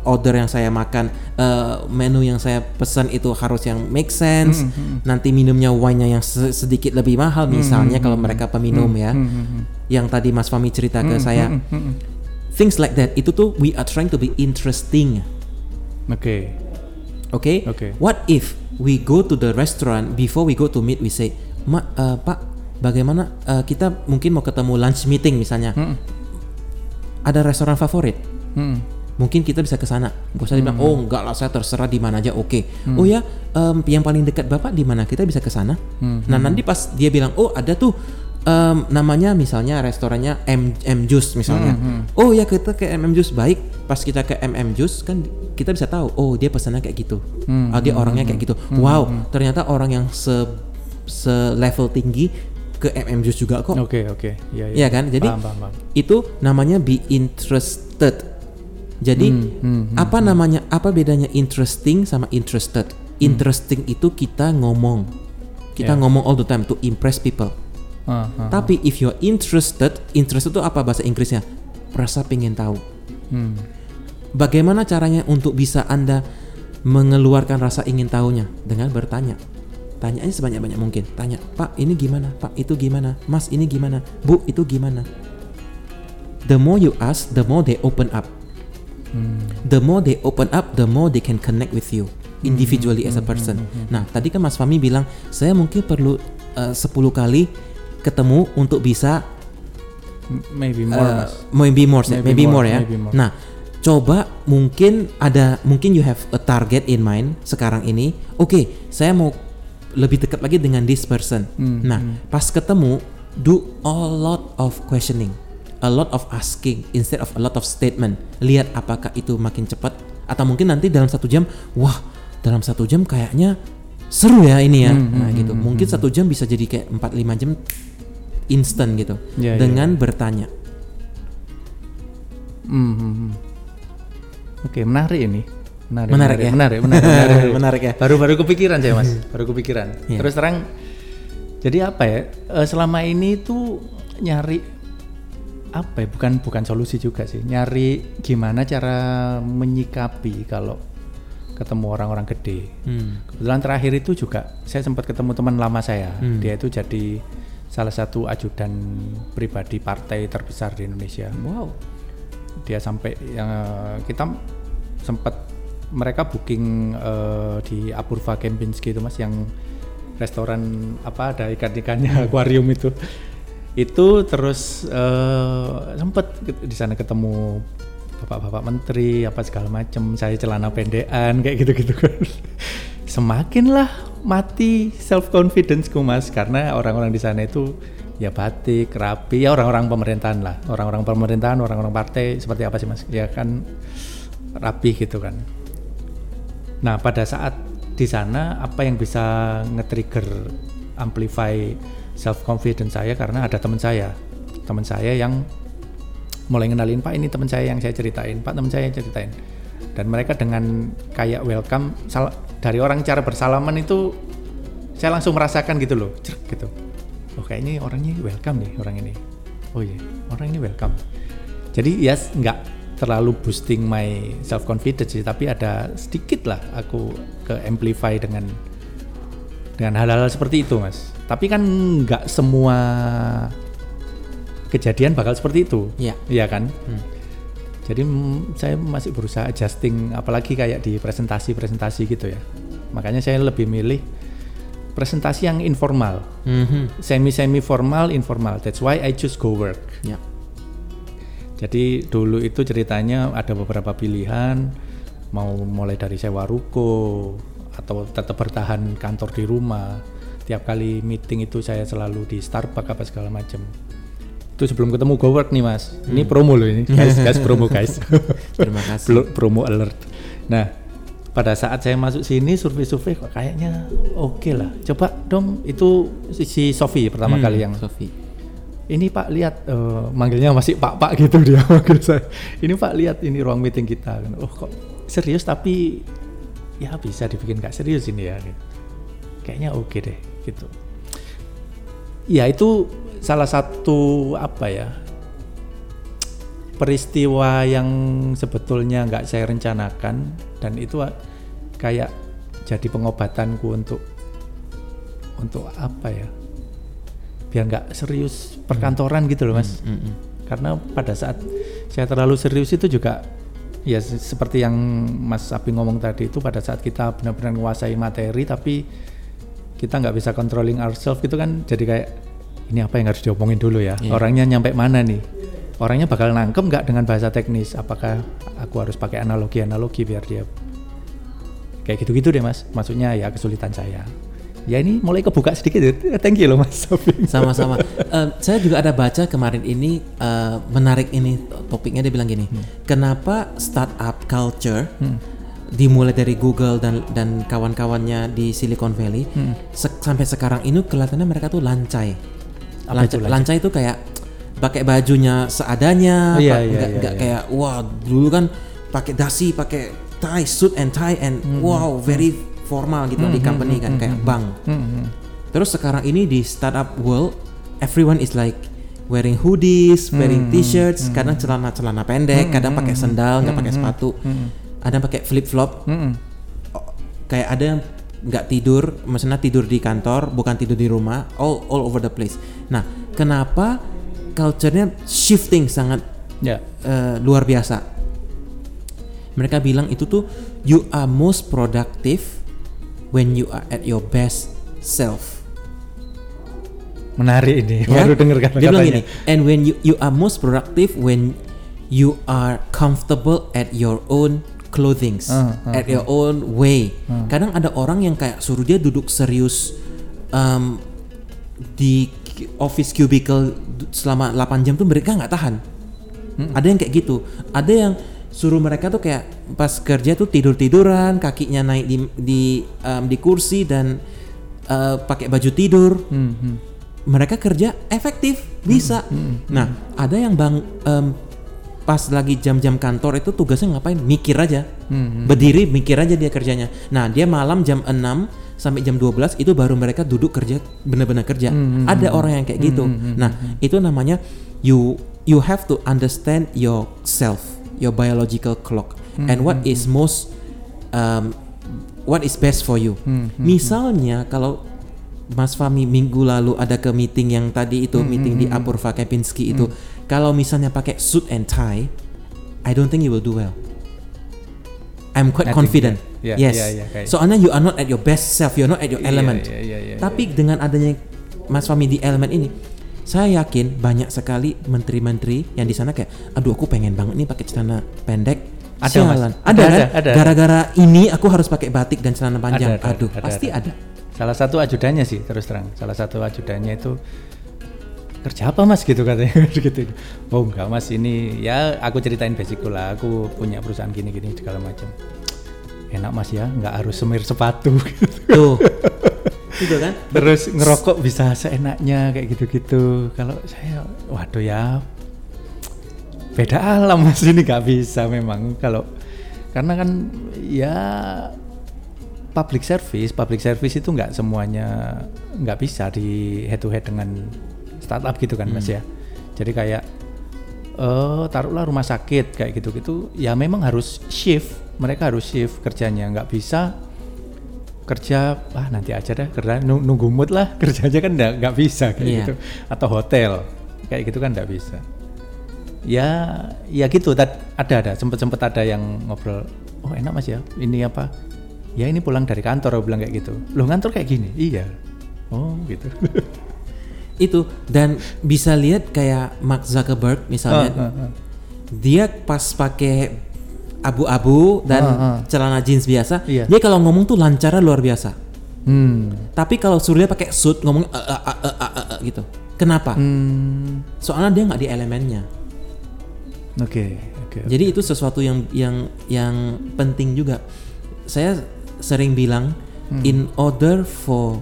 order yang saya makan, uh, menu yang saya pesan itu harus yang make sense. Nanti minumnya wine-nya yang se- sedikit lebih mahal. Misalnya kalau mereka peminum ya. Yang tadi Mas Fami cerita ke saya. Things like that. Itu tuh we are trying to be interesting. oke Okay? Oke. What if we go to the restaurant before we go to meet we say, "Ma, eh, Pak, bagaimana eh, kita mungkin mau ketemu lunch meeting misalnya. Ada restoran favorit? Mm-mm. Mungkin kita bisa ke sana. Gak usah dibilang, "Oh, enggak lah, saya terserah di mana aja." Oke. Oh ya, em, yang paling dekat Bapak di mana? Kita bisa ke sana. Nah, nanti pas dia bilang, "Oh, ada tuh em, namanya misalnya restorannya M M Juice misalnya. Oh ya kita ke MM Juice baik. Pas kita ke MM Juice kan kita bisa tahu. Oh dia pesannya kayak gitu. Oh, dia orangnya kayak gitu. Wow ternyata orang yang se se level tinggi ke MM Juice juga kok. oke oke ya Iya kan? Jadi paham, paham, paham. itu namanya be interested. Jadi apa namanya? Apa bedanya interesting sama interested? Interesting itu kita ngomong. Kita Yeah. ngomong all the time to impress people. Tapi if you're interested, interested itu apa bahasa Inggrisnya? Rasa pengen tahu. Hmm. Bagaimana caranya untuk bisa Anda mengeluarkan rasa ingin tahunya dengan bertanya. Tanya aja sebanyak-banyak mungkin. Tanya, "Pak, ini gimana? Pak, itu gimana? Mas, ini gimana? Bu, itu gimana?" The more you ask, the more they open up. The more they open up, the more they can connect with you individually as a person. Nah, tadi kan Mas Fami bilang, "Saya mungkin perlu eh, 10 kali ketemu untuk bisa maybe more Uh, mas maybe more, Maybe maybe, more, more, ya. maybe more. Nah, coba mungkin ada mungkin you have a target in mind sekarang ini. Oke, saya mau lebih dekat lagi dengan this person. Hmm, nah, pas ketemu do a lot of questioning. a lot of asking instead of a lot of statement. Lihat apakah itu makin cepat atau mungkin nanti dalam satu jam, wah dalam satu jam kayaknya seru ya ini ya. Hmm, nah hmm, gitu. hmm, Mungkin hmm. satu jam bisa jadi kayak 4-5 jam instant gitu Ya, ya, dengan ya. bertanya. Hmm, hmm. Oke, menarik ini. Menarik, Menarik ya? menarik, menarik, menarik. Menarik ya? Baru-baru kepikiran saya mas, baru kepikiran. Iya. Terus terang, jadi apa ya? eh, selama ini tuh nyari apa ya? Bukan bukan solusi juga sih. Nyari gimana cara menyikapi kalau ketemu orang-orang gede. Hmm. Kebetulan terakhir itu juga saya sempat ketemu teman lama saya. Hmm. Dia itu jadi salah satu ajudan pribadi partai terbesar di Indonesia. Wow. Dia sampai yang kita sempat mereka booking eh, di Apurva Kempinski itu mas yang restoran apa ada ikan-ikannya akuarium itu itu terus eh, sempat di sana ketemu bapak-bapak menteri apa segala macam saya celana pendekan kayak gitu-gitu kan semakinlah mati self confidenceku mas. Karena orang-orang di sana itu ya batik rapi ya orang-orang pemerintahan lah. Orang-orang pemerintahan orang-orang partai seperti apa sih mas? Ya kan rapi gitu kan. Nah pada saat di sana apa yang bisa nge-trigger amplify self confidence saya? Karena ada teman saya. Teman saya yang mulai ngenalin Pak ini teman saya yang saya ceritain. Pak teman saya yang ceritain dan mereka dengan kayak welcome sal- dari orang cara bersalaman itu saya langsung merasakan gitu loh cerk gitu. Oh kayaknya orangnya welcome nih orang ini. Oh iya orang ini welcome. Jadi ya s- nggak terlalu boosting my self confidence sih tapi ada sedikit lah aku ke amplify dengan dengan hal-hal seperti itu mas. Tapi kan nggak semua kejadian bakal seperti itu. Iya. iya kan? Hmm. Jadi mm, saya masih berusaha adjusting apalagi kayak di presentasi-presentasi gitu ya makanya saya lebih milih presentasi yang informal Mhm. semi-semi formal informal that's why I choose go work Ya. jadi dulu itu ceritanya ada beberapa pilihan mau mulai dari sewa ruko atau tetap bertahan kantor di rumah. Tiap kali meeting itu saya selalu di Starbucks apa segala macam. Itu sebelum ketemu GoWork nih Mas. Ini promo loh ini. Guys, guys promo guys. Terima kasih. Pro- promo alert. Nah, pada saat saya masuk sini survei-survei kok kayaknya oke lah. Coba dong itu si, Sofi pertama Hmm, kali yang Sofi. ini Pak lihat eh, manggilnya masih Pak Pak gitu dia manggil saya. Ini Pak lihat ini ruang meeting kita. Oh kok serius tapi ya bisa dibikin nggak serius ini ya. Kayaknya oke deh gitu. Ya itu salah satu apa ya peristiwa yang sebetulnya nggak saya rencanakan dan itu a- kayak jadi pengobatanku untuk untuk apa ya biar nggak serius perkantoran gitu loh mas Mm, mm. karena pada saat saya terlalu serius itu juga ya se- seperti yang Mas Api ngomong tadi itu pada saat kita benar-benar menguasai materi tapi kita nggak bisa controlling ourselves gitu kan jadi kayak ini apa yang harus diomongin dulu ya? Iya. orangnya nyampe mana nih? Orangnya bakal nangkem nggak dengan bahasa teknis? Apakah aku harus pakai analogi analogi biar dia kayak gitu-gitu deh mas? Maksudnya ya kesulitan saya. Ya ini mulai kebuka sedikit ya. Thank you loh mas Sama-sama. Eh, saya juga ada baca kemarin ini eh, menarik ini topiknya. Dia bilang gini, kenapa startup culture dimulai dari Google dan dan kawan-kawannya di Silicon Valley se- sampai sekarang ini kelihatannya mereka tuh lancai. Apa Lancai, itu lancai itu kayak pakai bajunya seadanya, Iya, pak- iya, nggak iya, iya. kayak wah dulu kan pakai dasi, pakai tie, suit and tie and wow very formal gitu di company kan kayak bank. Hmm, Terus sekarang ini di startup world, everyone is like wearing hoodies, wearing t-shirts, kadang celana-celana pendek, kadang pakai sandal, nggak pakai sepatu, ada yang pakai flip flop. Mm-mm. Kayak ada yang nggak tidur, maksudnya tidur di kantor, bukan tidur di rumah, all all over the place. Nah, kenapa culture-nya shifting sangat ya eh, luar biasa? Mereka bilang itu tuh you are most productive when you are at your best self. menarik ini Ya. baru dengar kata Dia bilang gini, and when you you are most productive when you are comfortable at your own clothings, Ah, ah, at your own way. Kadang ada orang yang kayak suruh dia duduk serius um, di office cubicle selama 8 jam tuh mereka nggak tahan. Hmm, Ada yang kayak gitu. Ada yang suruh mereka tuh kayak pas kerja tuh tidur tiduran, kakinya naik di di em, di kursi dan eh, pakai baju tidur. Hmm, hmm. Mereka kerja efektif, bisa. Nah, ada yang bang em, pas lagi jam-jam kantor itu tugasnya ngapain? Mikir aja. Hmm, Berdiri mikir aja dia kerjanya. Nah, dia malam jam 6 sampai jam 12 itu baru mereka duduk kerja benar-benar kerja. Ada orang yang kayak gitu. Nah, itu namanya you you have to understand yourself, your biological clock and what is most um, what is best for you. Misalnya kalau Mas Fami minggu lalu ada ke meeting yang tadi itu meeting di Apurva Kempinski itu kalau misalnya pakai suit and tie I don't think you will do well I'm quite I think, confident yeah. yes Yeah, yeah, yeah, kayak- soalnya you are not at your best self you're not at your element iya, iya, iya, tapi dengan adanya Mas Fami di elemen ini saya yakin banyak sekali menteri-menteri yang di sana kayak aduh aku pengen banget nih pakai celana pendek Ada, Sialan. Mas. ada, Ada, kan ada, ada. gara-gara ini aku harus pakai batik dan celana panjang Ada, ada, aduh ada, pasti ada. ada. Salah satu ajudannya sih terus terang. Salah satu ajudannya itu kerja apa mas gitu katanya gitu. Oh enggak mas ini ya aku ceritain basicku lah. Aku punya perusahaan gini-gini segala macam. Enak mas ya, nggak harus semir sepatu. tuh itu kan Terus ngerokok bisa seenaknya kayak gitu-gitu. Kalau saya, waduh ya, beda alam mas ini nggak bisa memang kalau karena kan ya public service, public service itu nggak semuanya nggak bisa di head to head dengan startup gitu kan mas ya. Jadi kayak eh taruhlah rumah sakit kayak gitu-gitu, ya memang harus shift, mereka harus shift kerjanya, nggak bisa kerja ah nanti aja dah kerja nu- nunggu mood lah. Kerjanya kan nggak nggak bisa kayak Iya. gitu. Atau hotel kayak gitu kan nggak bisa. Ya ya gitu. Tad- ada ada. Sempet sempet ada yang ngobrol oh enak mas ya. Ini apa? Ya ini pulang dari kantor bilang kayak gitu. Lo ngantor kayak gini? Iya. Oh gitu itu. Dan bisa lihat kayak Mark Zuckerberg misalnya. Ah, ah, ah. dia pas pakai abu-abu dan Ah, ah. celana jeans biasa Iya. dia kalau ngomong tuh lancarnya luar biasa. Hmm. Tapi kalau suruh dia pakai suit ngomong "Eh, eh, eh, eh, eh, eh," gitu. Kenapa? Hmm. Soalnya dia nggak di elemennya. Oke oke jadi itu sesuatu yang yang yang penting juga. Saya sering bilang Hmm. in order for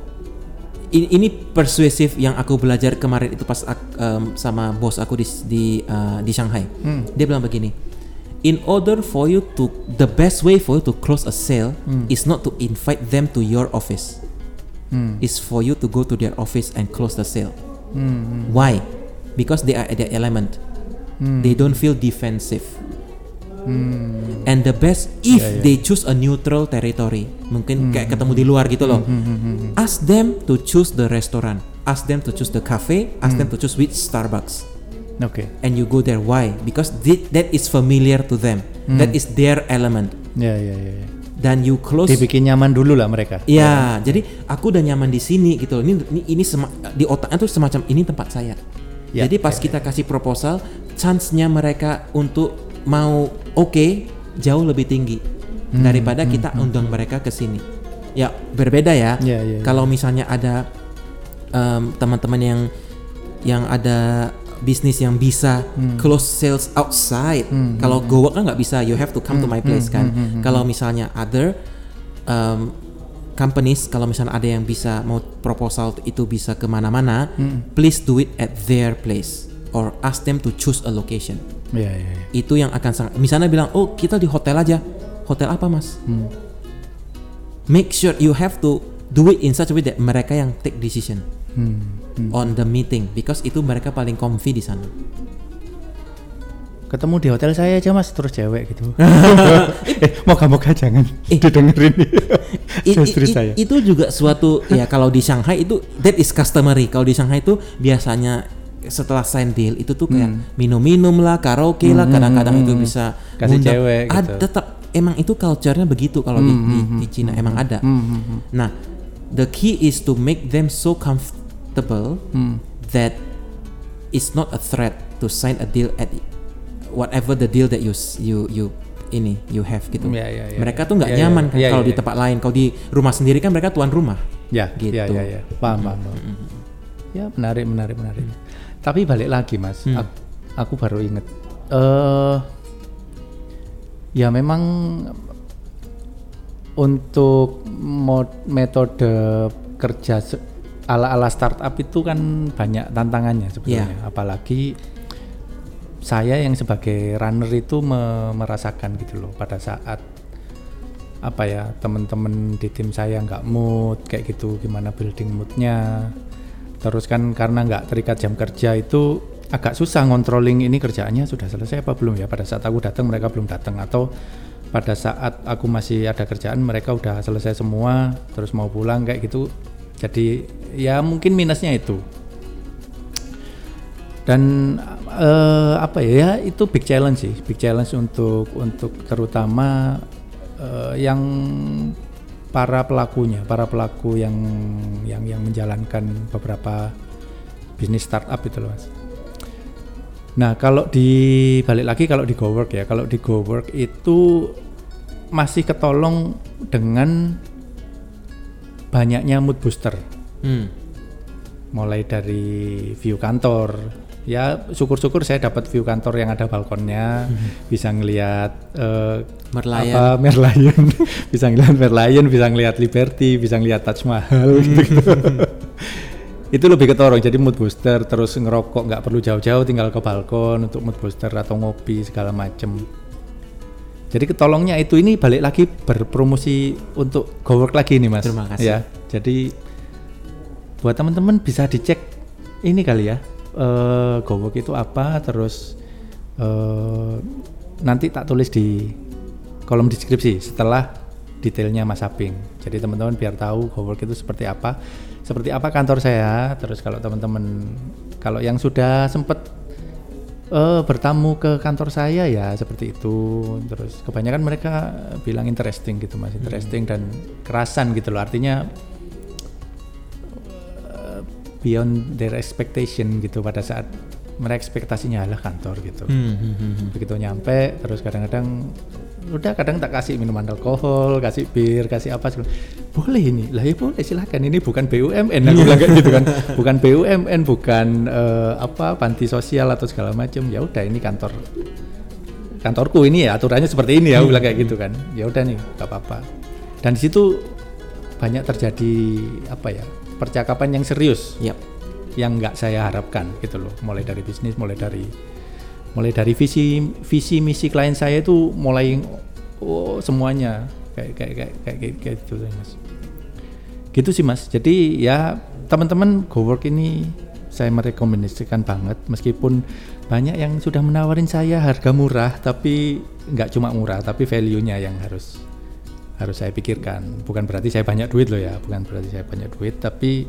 ini, ini persuasif yang aku belajar kemarin itu pas ak- em, sama bos aku di di uh, di Shanghai. Hmm. Dia bilang begini, in order for you to the best way for you to close a sale is not to invite them to your office, hmm is for you to go to their office and close the sale. hmm Why? Because they are at their element. Hmm. They don't feel defensive. Hmm And the best if Yeah, yeah. they choose a neutral territory, mungkin kayak ketemu di luar gitu loh. hmm, hmm, hmm. Ask them to choose the restaurant. Ask them to choose the cafe. Ask Hmm. them to choose which Starbucks. oke And you go there. Why? Because thi- that is familiar to them. Hmm. That is their element. ya ya ya ya. Dan you close. dibikin nyaman dulu lah mereka Ya, jadi aku udah nyaman di sini gitu. Ini ini, ini sema- di otaknya tuh semacam ini tempat saya. Ya, jadi pas ya, kita kasih proposal, chance-nya mereka untuk mau oke jauh lebih tinggi Hmm, daripada kita undang mereka ke sini. Ya, berbeda ya. Ya, ya, ya. Kalau misalnya ada em, teman-teman yang yang ada bisnis yang bisa close sales outside. Hmm, Kalau go work kan nggak bisa, you have to come to my place kan. hmm, Kalau misalnya other um, companies, kalau misalnya ada yang bisa mau proposal itu bisa ke mana-mana, Hmm. please do it at their place or ask them to choose a location. Ya ya ya. Itu yang akan sangat. Misalnya bilang, oh kita di hotel aja. Hotel apa mas? Hmm. Make sure you have to do it in such a way that mereka yang take decision Hmm. Hmm. on the meeting because itu mereka paling comfy di sana. ketemu di hotel saya aja mas terus cewek gitu eh moga-moga jangan Eh. didengerin istri saya Itu juga suatu ya kalau di Shanghai itu that is customary. Kalau di Shanghai itu biasanya setelah sign deal itu tuh kayak minum-minum lah, karaoke lah, kadang-kadang itu bisa Hmm. Kasih ngundang- cewek Ada gitu. tetap emang itu culture-nya begitu kalau di, di, di Cina emang ada. Hmm, hmm, hmm. Nah, the key is to make them so comfortable Hmm. that it's not a threat to sign a deal at whatever the deal that you you you ini you have gitu. Ya, ya, ya, mereka ya. tuh nggak Ya, ya, nyaman kan ya, kalau ya, di ya. tempat lain. Kalau di rumah sendiri kan mereka tuan rumah. ya Gitu. ya ya ya paham paham, paham. ya menarik menarik menarik tapi balik lagi mas Hmm. aku, aku baru inget eh ya memang untuk mod- metode kerja ala-ala startup itu kan banyak tantangannya sebetulnya. Apalagi saya yang sebagai runner itu me- merasakan gitu loh pada saat apa ya teman-teman di tim saya nggak mood kayak gitu gimana building moodnya terus kan karena nggak terikat jam kerja itu agak susah ngontrolling ini kerjaannya. Sudah selesai apa belum ya? Pada saat aku datang mereka belum datang. Atau pada saat aku masih ada kerjaan mereka udah selesai semua terus mau pulang kayak gitu. Jadi ya mungkin minusnya itu. Dan eh, apa ya? Itu big challenge sih. Big challenge untuk untuk terutama eh, yang para pelakunya para pelaku yang yang yang menjalankan beberapa bisnis startup itu loh mas nah kalau di balik lagi kalau di GoWork ya kalau di GoWork itu masih ketolong dengan banyaknya mood booster Hmm. mulai dari view kantor ya syukur-syukur saya dapat view kantor yang ada balkonnya bisa ngelihat eh, Merlion. apa Merlion. Bisa ngelihat Merlion bisa ngelihat Liberty bisa ngelihat Taj Mahal gitu. Itu lebih ketorong jadi mood booster terus ngerokok nggak perlu jauh-jauh tinggal ke balkon untuk mood booster atau ngopi segala macem. Jadi ketolongnya itu ini balik lagi berpromosi untuk go work lagi nih mas. Terima kasih. ya jadi buat teman-teman bisa dicek ini kali ya eh go work itu apa terus eh nanti tak tulis di kolom deskripsi setelah detailnya Mas Aping. Jadi teman-teman biar tahu go work itu seperti apa, seperti apa kantor saya. Terus kalau teman-teman kalau yang sudah sempat eh bertamu ke kantor saya ya seperti itu. Terus kebanyakan mereka bilang interesting gitu Mas, interesting dan kerasan gitu loh. Artinya beyond their expectation gitu pada saat mereka ekspektasinya adalah kantor gitu. Hmm, hmm, hmm, hmm. begitu nyampe terus kadang-kadang udah kadang tak kasih minuman alkohol kasih bir kasih apa segala. Boleh ini? Lah ya boleh silahkan ini bukan BUMN aku bilang kayak gitu kan. Bukan BUMN bukan eh, apa panti sosial atau segala macam. Ya udah ini kantor kantorku ini ya aturannya seperti ini ya aku bilang kayak gitu kan. Ya udah nih gak apa-apa. Dan di situ banyak terjadi apa ya percakapan yang serius Yap. yang nggak saya harapkan gitu loh. Mulai dari bisnis mulai dari mulai dari visi visi misi klien saya itu mulai oh semuanya. Kayak kayak kayak kayak, kayak, kayak gitu sih, mas. Gitu sih mas. Jadi ya teman-teman go work ini saya merekomendasikan banget. Meskipun banyak yang sudah menawarin saya harga murah tapi nggak cuma murah tapi value-nya yang harus harus saya pikirkan bukan berarti saya banyak duit loh ya bukan berarti saya banyak duit tapi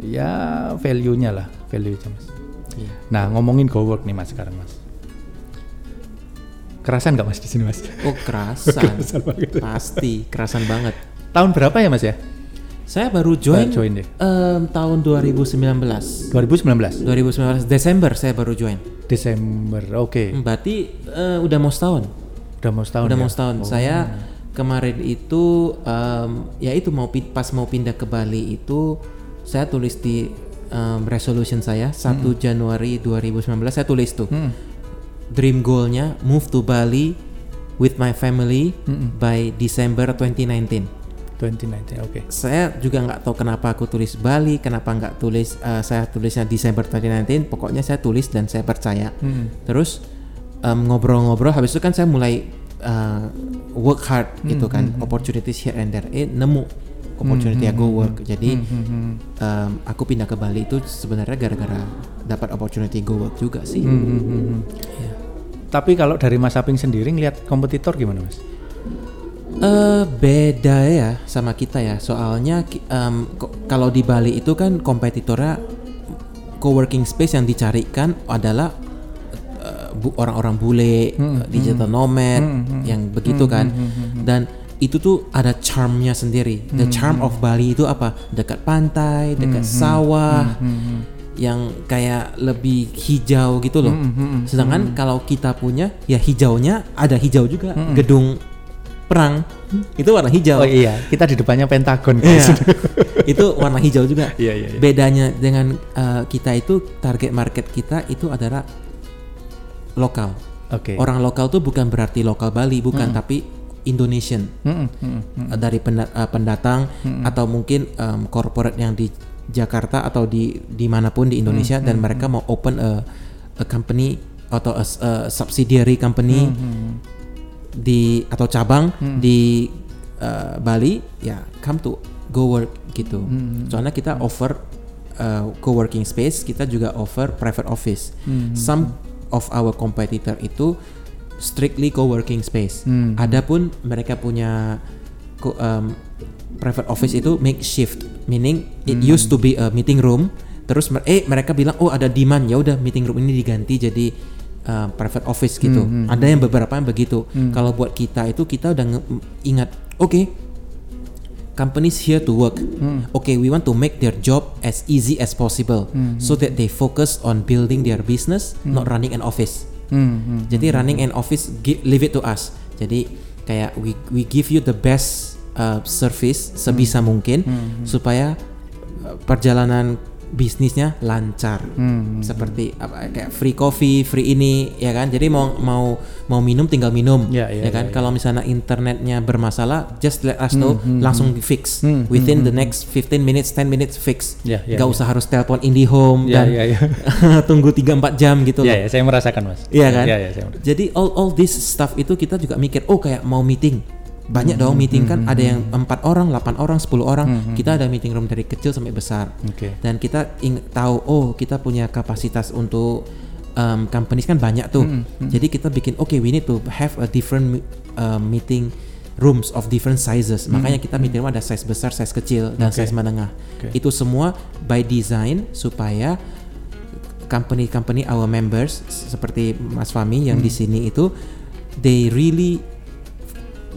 ya value-nya lah value-nya mas Iya. nah ngomongin go work nih mas sekarang mas kerasan nggak mas di sini mas Oh kerasan, Kerasan banget. pasti kerasan banget. tahun berapa ya mas ya Saya baru join, Baru join deh. em, tahun 2019. 2019 2019 Desember saya baru join. Desember oke Hmm, Berarti eh, udah mau setahun. Udah mau setahun udah ya? mau setahun. Saya kemarin itu em, ya itu mau pas mau pindah ke Bali itu saya tulis di em, resolution saya 1 Januari 2019 saya tulis tuh Hmm. dream goalnya move to Bali with my family by December 2019. 2019 oke Saya juga nggak tahu kenapa aku tulis Bali, kenapa nggak tulis eh, saya tulisnya Desember 2019. Pokoknya saya tulis dan saya percaya. Hmm. Terus em, ngobrol-ngobrol, habis itu kan saya mulai eh, work hard gitu kan, opportunities here and there. Eh nemu opportunity ya go work. Jadi Hmm, em, aku pindah ke Bali itu sebenarnya gara-gara dapat opportunity go work juga sih. Hmm, hmm, hmm, hmm. Iya. tapi kalau dari Mas Aping sendiri ngeliat kompetitor gimana mas Eh beda ya sama kita ya. Soalnya ko- kalau di Bali itu kan kompetitornya co-working space yang dicarikan adalah bu- orang-orang bule, eh, digital nomad yang begitu kan. Dan itu tuh ada charmnya sendiri. The charm of Bali itu apa? Dekat pantai, dekat sawah, yang kayak lebih hijau gitu loh. Sedangkan kalau kita punya ya hijaunya ada hijau juga, gedung perang itu warna hijau. oh iya kita di depannya Pentagon Iya. guys itu warna hijau juga. Iya, iya, iya. Bedanya dengan uh, kita itu target market kita itu adalah lokal. Oke. Orang lokal tuh bukan berarti lokal Bali, bukan, Hmm. tapi Indonesian. Mm-mm, mm-mm, mm. uh, dari penda- uh, pendatang atau mungkin um, corporate yang di Jakarta atau di di mana pun di Indonesia dan mereka mau open a, a company atau a, a subsidiary company di atau cabang di uh, Bali ya come to go work gitu. Soalnya kita offer uh, co-working space kita juga offer private office. Some of our competitor itu strictly co-working space. Hmm. adapun mereka punya co- um, private office itu makeshift meaning it used to be a meeting room. Terus mer- eh mereka bilang oh ada demand. Ya udah meeting room ini diganti jadi uh, private office gitu. Ada yang beberapa yang begitu. Kalau buat kita itu kita udah ingat oke companies here to work. Okay, we want to make their job as easy as possible so that they focus on building their business, not running an office. Hmm, hmm. Jadi running an office leave it to us. Jadi kayak we we give you the best uh, service sebisa mungkin supaya uh, perjalanan bisnisnya lancar. Hmm. Seperti apa kayak free coffee, free ini ya kan. Jadi mau mau mau minum tinggal minum Ya, ya, kan. ya, ya. Kalau misalnya internetnya bermasalah just let us know langsung fix Hmm, within the next 15 minutes 10 minutes fix. Ya, ya, Gak ya. usah harus telepon IndiHome Ya, dan ya, ya. tunggu 3 4 jam gitu loh. Ya, ya, saya merasakan mas. Iya kan? Iya, saya merasakan. Jadi all all this stuff itu kita juga mikir, oh kayak mau meeting. Banyak dong meeting kan, ada yang empat orang, 8 orang, 10 orang. Kita ada meeting room dari kecil sampai besar. Oke. Dan kita ing- tahu, oh kita punya kapasitas untuk um, companies kan banyak tuh. Jadi kita bikin, oke we need to have a different uh, meeting rooms of different sizes. Makanya kita meeting room ada size besar, size kecil, dan Oke. size menengah. Oke. Itu semua by design supaya company-company our members seperti Mas Fami yang di sini itu they really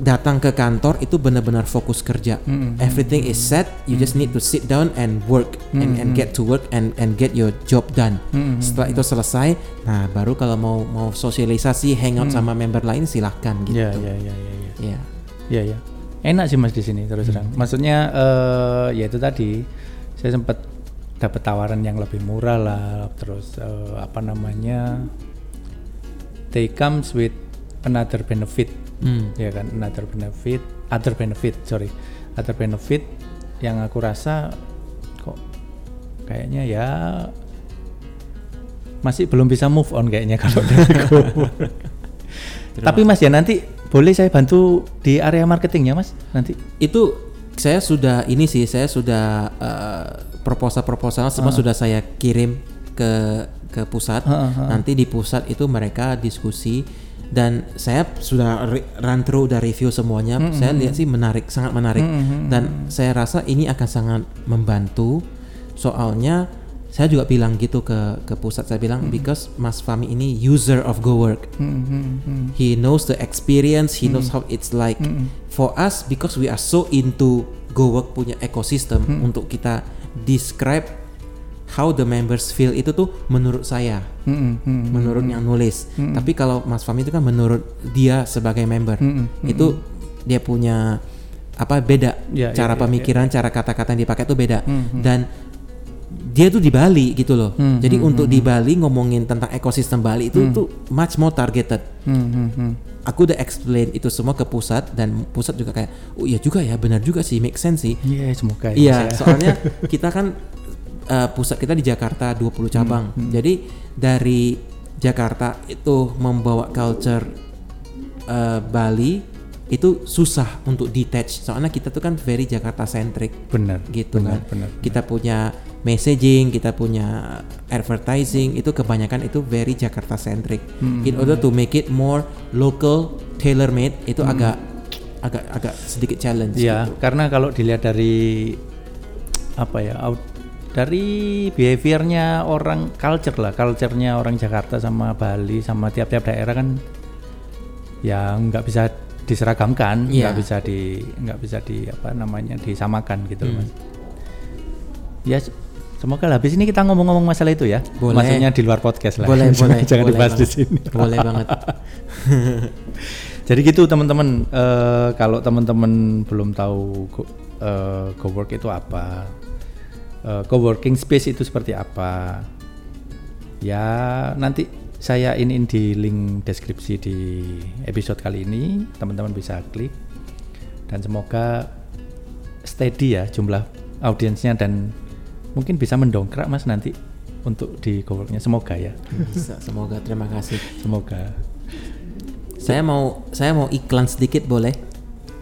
datang ke kantor itu benar-benar fokus kerja. Everything is set, you just need to sit down and work and, and get to work and and get your job done. Setelah itu selesai, nah baru kalau mau mau sosialisasi, hangout sama member lain silahkan gitu. Iya, iya, iya, iya. iya. Ya. Iya ya. Enak sih mas di sini terus terang. Maksudnya eh ya itu tadi saya sempat dapat tawaran yang lebih murah lah. Terus eh, apa namanya? They comes with another benefit, Hmm. ya kan? Another benefit, other benefit, sorry, other benefit yang aku rasa kok kayaknya ya masih belum bisa move on kayaknya kalau dari. Tapi Mas ya nanti boleh saya bantu di area marketingnya Mas nanti. itu saya sudah ini sih saya sudah uh, proposal-proposal semua sudah saya kirim ke ke pusat Ha, ha, ha. nanti di pusat itu mereka diskusi dan saya sudah run through udah review semuanya. Saya lihat sih menarik sangat menarik. Dan saya rasa ini akan sangat membantu. Soalnya saya juga bilang gitu ke ke pusat. Saya bilang because Mas Fami ini user of Go Work. He knows the experience he knows how it's like. For us because we are so into go work punya ekosistem untuk kita describe how the members feel itu tuh menurut saya. Hmm, menurut yang nulis. Tapi kalau Mas Fami itu kan menurut dia sebagai member. Itu dia punya apa beda. Ya, cara ya, ya, pemikiran cara kata-kata yang dipakai itu beda. Dan dia tuh di Bali gitu loh. Hmm, jadi untuk di Bali ngomongin tentang ekosistem Bali itu tuh much more targeted. Aku udah explain itu semua ke pusat dan pusat juga kayak oh iya juga ya benar juga sih make sense sih. Iya semoga ya, iya ya. soalnya kita kan uh, pusat kita di Jakarta 20 cabang. Jadi dari Jakarta itu membawa culture uh, Bali itu susah untuk detach. Soalnya kita tuh kan very Jakarta centric. Benar gitu benar, kan. benar. kita punya messaging kita punya advertising itu kebanyakan itu very Jakarta centric. Hmm. in order to make it more local tailor made itu agak agak agak sedikit challenge Iya, gitu. karena kalau dilihat dari apa ya, out- dari behaviornya orang culture lah, culturenya orang Jakarta sama Bali sama tiap-tiap daerah kan, ya nggak bisa diseragamkan, Iya. nggak bisa di nggak bisa di apa namanya disamakan gitu, Hmm. mas. Ya, semoga lah. Habis ini kita ngomong-ngomong masalah itu ya, Boleh. maksudnya di luar podcast lah. boleh boleh Jangan boleh dibahas di banget. sini. boleh banget Jadi gitu teman-teman, Eh, kalau teman-teman belum tahu go, eh, cowork itu apa, eh, coworking space itu seperti apa, ya nanti saya iniin di link deskripsi di episode kali ini, teman-teman bisa klik. Dan semoga steady ya jumlah audiensnya dan mungkin bisa mendongkrak mas nanti untuk di coworknya. Semoga ya. Bisa, semoga. Terima kasih. semoga. Saya mau saya mau iklan sedikit boleh?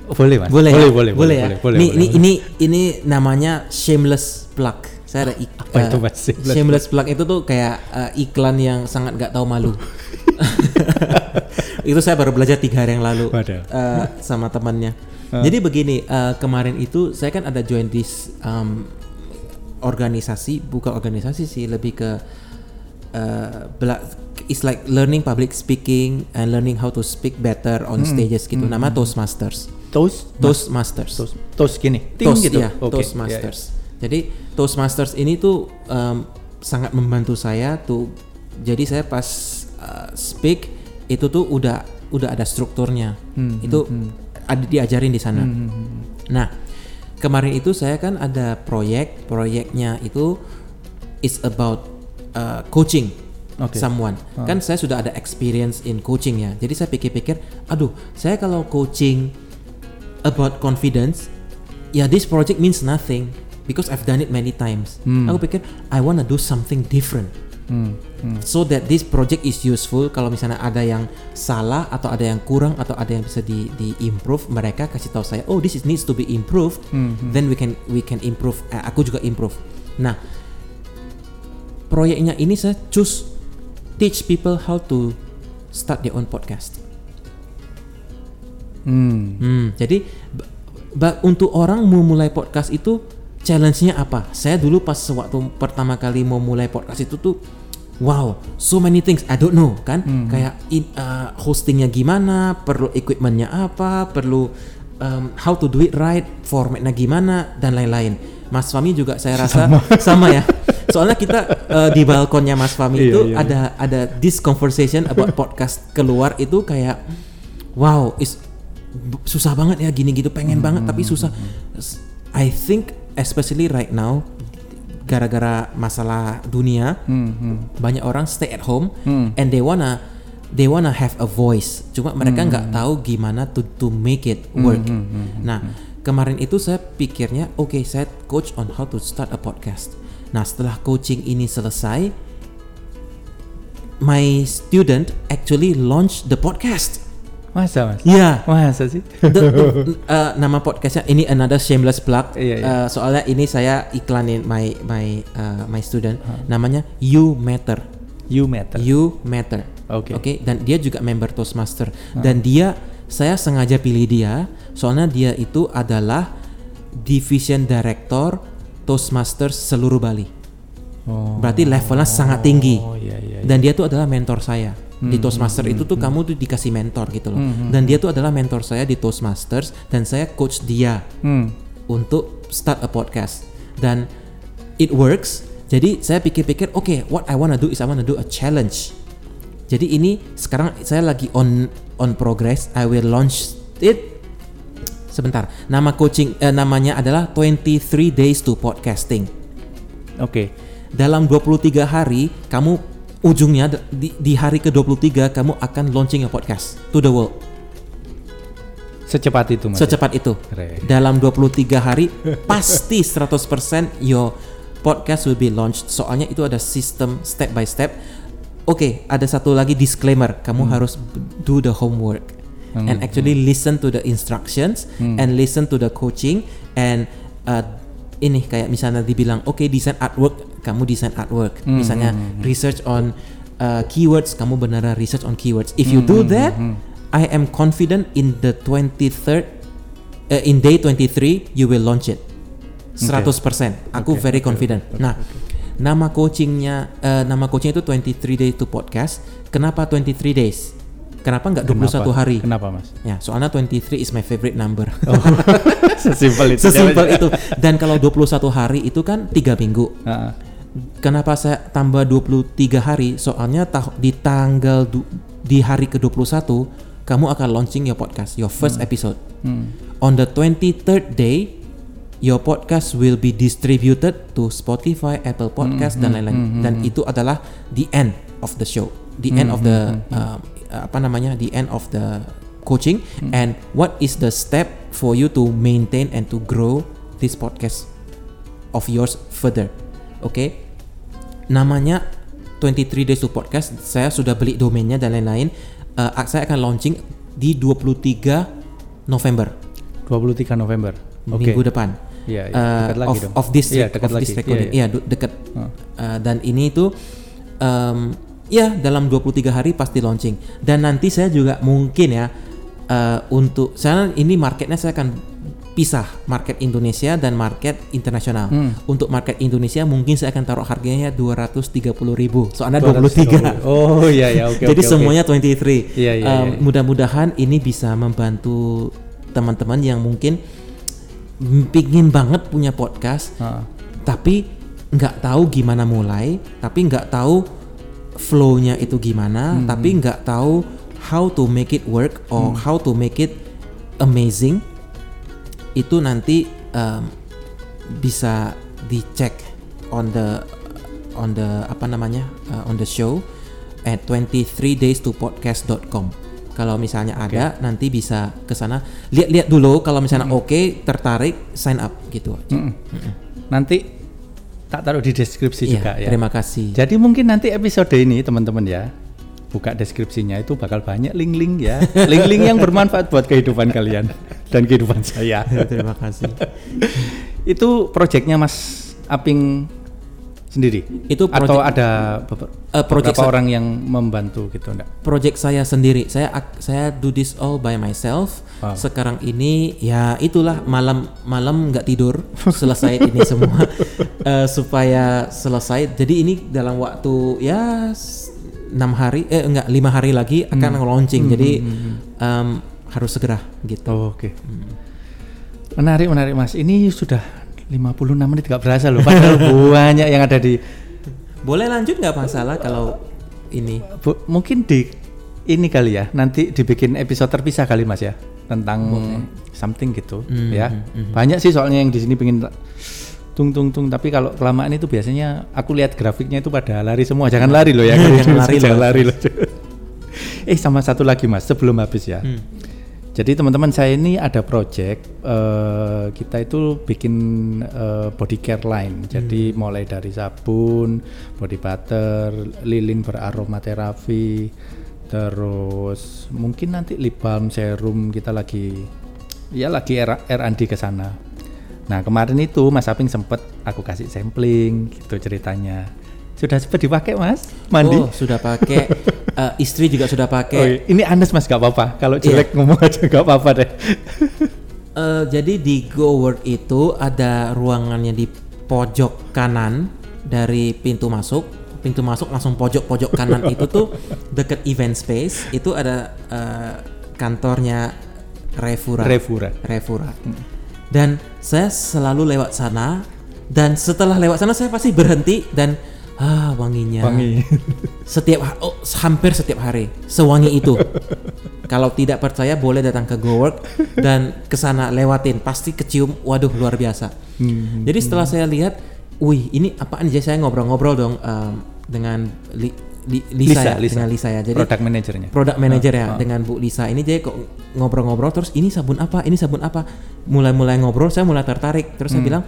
Boleh mas Boleh, boleh ya? boleh boleh, ya? boleh, boleh, ini, boleh. ini ini ini namanya shameless plug. Saya ada ik- Apa itu, eh, Mas? Shameless shameless plug itu tuh kayak eh, iklan yang sangat gak tahu malu. itu saya baru belajar tiga hari yang lalu eh, sama temannya. Jadi begini eh, kemarin itu saya kan ada join this um, organisasi, bukan organisasi sih lebih ke uh, it's like learning public speaking and learning how to speak better on stages gitu. Nama Toastmasters. Toast Toastmasters. toast toast gini ting Toast, gitu ya, Oke, Toastmasters. Jadi Toastmasters ini tuh um, sangat membantu saya tuh. Jadi saya pas uh, speak itu tuh udah udah ada strukturnya. Hmm, itu ada diajarin di sana. Hmm, hmm, hmm. Nah, kemarin itu saya kan ada proyek, proyeknya itu is about uh, coaching Oke. someone. Ah. Kan saya sudah ada experience in coaching ya. Jadi saya pikir-pikir, aduh, saya kalau coaching about confidence, ya this project means nothing because I've done it many times. Hmm. Aku pikir I wanna do something different Hmm, hmm. so that this project is useful kalau misalnya ada yang salah atau ada yang kurang atau ada yang bisa di, di improve mereka kasih tahu saya oh this is needs to be improved Hmm, hmm. then we can we can improve Eh, aku juga improve nah proyeknya ini saya choose teach people how to start their own podcast Hmm. Hmm, jadi untuk orang mau mulai podcast itu challenge-nya apa? Saya dulu pas waktu pertama kali mau mulai podcast itu tuh wow, so many things I don't know kan? Hmm. Kayak in, uh, hostingnya gimana, perlu equipmentnya apa, perlu um, how to do it right, formatnya gimana dan lain-lain. Mas Fami juga saya rasa sama, ya. Soalnya kita uh, di balkonnya Mas Fami Iya, itu iya, ada ada this conversation about podcast keluar itu kayak wow, is susah banget ya gini gitu pengen banget tapi susah. S- I think especially right now gara-gara masalah dunia Hmm, hmm. banyak orang stay at home Hmm. and they wanna they wanna have a voice. Cuma mereka nggak tahu gimana to to make it work. hmm, hmm, nah kemarin itu saya pikirnya oke saya coach on how to start a podcast. Nah setelah coaching ini selesai my student actually launch the podcast masa mas ya masa sih The- the- uh, nama podcastnya ini another shameless plug. Iya, iya. Uh, soalnya ini saya iklanin my my uh, my student. Namanya You Matter. you matter You Matter. Oke. Oke. Dan dia juga member Toastmaster. Dan dia saya sengaja pilih dia soalnya dia itu adalah division director Toastmasters seluruh Bali. oh. Berarti levelnya sangat tinggi. oh iya iya Dan dia tuh adalah mentor saya di Toastmaster itu tuh kamu tuh dikasih mentor gitu loh. Dan dia tuh adalah mentor saya di Toastmasters dan saya coach dia hmm. untuk start a podcast dan it works. Jadi saya pikir-pikir, oke, what I wanna do is I wanna do a challenge. Jadi ini sekarang saya lagi on on progress. I will launch it. Sebentar, nama coaching eh, namanya adalah 23 Days to Podcasting oke dalam 23 hari kamu ujungnya di, di hari ke-23 kamu akan launching a podcast to the world. Secepat itu mas. Secepat itu. Keren. dalam 23 hari pasti 100% your podcast will be launched. Soalnya itu ada sistem step by step. Oke ada satu lagi disclaimer. Kamu harus b- do the homework. Hmm. and actually listen to the instructions Hmm. and listen to the coaching and uh, ini kayak misalnya dibilang oke desain artwork kamu desain artwork. Hmm, misalnya hmm, hmm. research on uh, keywords kamu beneran research on keywords. If you Hmm, do hmm, that hmm, I am confident in the 23rd uh, in day 23 you will launch it. 100% aku Oke, very confident. oke, nah nama coachingnya uh, nama coaching itu 23 days to podcast. Kenapa 23 days kenapa nggak 21 Kenapa? hari kenapa mas ya soalnya 23 is my favorite number oh. sesimpel itu sesimpel itu dan kalau 21 hari itu kan tiga minggu Ah, Kenapa saya tambah 23 hari? Soalnya tah- di tanggal di hari ke-21 kamu akan launching your podcast, your first episode. hmm. On the 23rd day your podcast will be distributed to Spotify, Apple Podcast dan lain-lain. Dan itu adalah the end of the show. the end of the uh, apa namanya the end of the coaching and what is the step for you to maintain and to grow this podcast of yours further oke namanya 23 days to podcast saya sudah beli domainnya dan lain-lain Uh, saya akan launching di 23 November 23 November. Oke. minggu depan Iya, iya, Uh, dekat lagi of, dong. of this Iya, dekat of this lagi. recording Iya, iya iya. dekat Huh. Uh, dan ini tuh um, ya dalam 23 hari pasti launching dan nanti saya juga mungkin ya uh, untuk saya ini marketnya saya akan pisah market Indonesia dan market internasional Hmm. untuk market Indonesia mungkin saya akan taruh harganya 230.000 ribu soalnya 23 Oh iya ya oke jadi oke, oke. semuanya 23 Iya, iya, Um, iya. mudah-mudahan ini bisa membantu teman-teman yang mungkin pingin banget punya podcast Ah. tapi nggak tahu gimana mulai tapi nggak tahu flow-nya itu gimana Hmm. tapi nggak tahu how to make it work or how to make it amazing itu nanti um, bisa dicek on the on the apa namanya uh, on the show at 23days to podcast.com kalau misalnya ada nanti bisa ke sana lihat-lihat dulu kalau misalnya oke tertarik sign up gitu aja. Mm-mm. Nanti tak taruh di deskripsi Iya, juga ya. terima kasih. Jadi mungkin nanti episode ini teman-teman ya buka deskripsinya itu bakal banyak link-link ya, link-link yang bermanfaat buat kehidupan kalian dan kehidupan saya. terima kasih. itu proyeknya Mas Aping sendiri Itu atau project- ada beber- Eh, project beberapa orang yang membantu gitu enggak? project saya sendiri. Saya saya do this all by myself. Wow. Sekarang ini ya itulah malam malam nggak tidur selesai ini semua Eh, supaya selesai. Jadi ini dalam waktu ya enam hari eh enggak lima hari lagi akan launching. Jadi em, harus segera gitu. Oh, Oke. Menarik menarik Mas. Ini sudah 56 menit gak berasa loh. Padahal banyak yang ada di Boleh lanjut nggak masalah kalau ini? Bu, mungkin di ini kali ya. Nanti dibikin episode terpisah kali Mas ya tentang something gitu Hmm, ya. hmm, Banyak sih soalnya yang di sini pengen tung tung tung tapi kalau kelamaan itu biasanya aku lihat grafiknya itu pada lari semua. Jangan lari loh ya. Jangan lari Jangan lari loh. eh sama satu lagi Mas sebelum habis ya. Hmm. Jadi teman-teman saya ini ada project eh, kita itu bikin eh, body care line. Jadi mulai dari sabun, body butter, lilin beraromaterapi, terus mungkin nanti lip balm, serum kita lagi ya lagi R&D ke sana. Nah kemarin itu Mas Aping sempet aku kasih sampling gitu ceritanya. Sudah sempat dipakai Mas? Mandi? Oh sudah pakai. Eh, istri juga sudah pakai. Oh, iya. ini Anes Mas gak apa-apa. Kalau Iya. jelek ngomong aja gak apa-apa deh. Eh, jadi di Go Work itu ada ruangannya di pojok kanan dari pintu masuk. Pintu masuk langsung pojok-pojok kanan itu tuh deket event space. Itu ada eh, kantornya Revura. Revura. Revura. Dan saya selalu lewat sana. Dan setelah lewat sana saya pasti berhenti dan ah wanginya. Wangi. Setiap oh, hampir setiap hari sewangi itu. Kalau tidak percaya boleh datang ke GoWork dan ke sana lewatin pasti kecium waduh luar biasa. Hmm. Jadi setelah saya lihat, wih ini apaan jadi saya ngobrol-ngobrol dong em, dengan Li, Li- Lisa, ya, dengan Lisa ya. Jadi product manajernya. product manager ya Ah, ah. dengan Bu Lisa ini jadi kok ngobrol-ngobrol terus ini sabun apa ini sabun apa mulai-mulai ngobrol saya mulai tertarik terus saya Hmm. bilang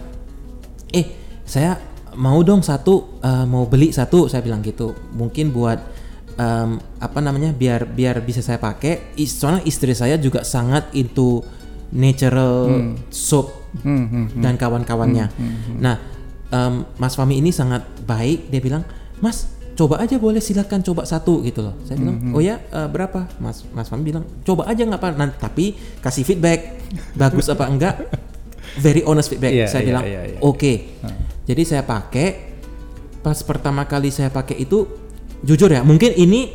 eh saya mau dong satu eh, mau beli satu saya bilang gitu mungkin buat em, apa namanya biar biar bisa saya pakai soalnya istri saya juga sangat into natural soap Hmm, hmm, hmm. dan kawan-kawannya. Nah, em, Mas Fami ini sangat baik. Dia bilang, Mas, coba aja boleh silakan coba satu gitu loh. Saya bilang, oh ya eh, berapa? Mas Mas Fami bilang, coba aja nggak apa. Nanti tapi kasih feedback, bagus apa enggak? Very honest feedback. Iya, saya iya, bilang, iya, iya. oke. Jadi saya pakai. Pas pertama kali saya pakai itu, jujur ya, mungkin ini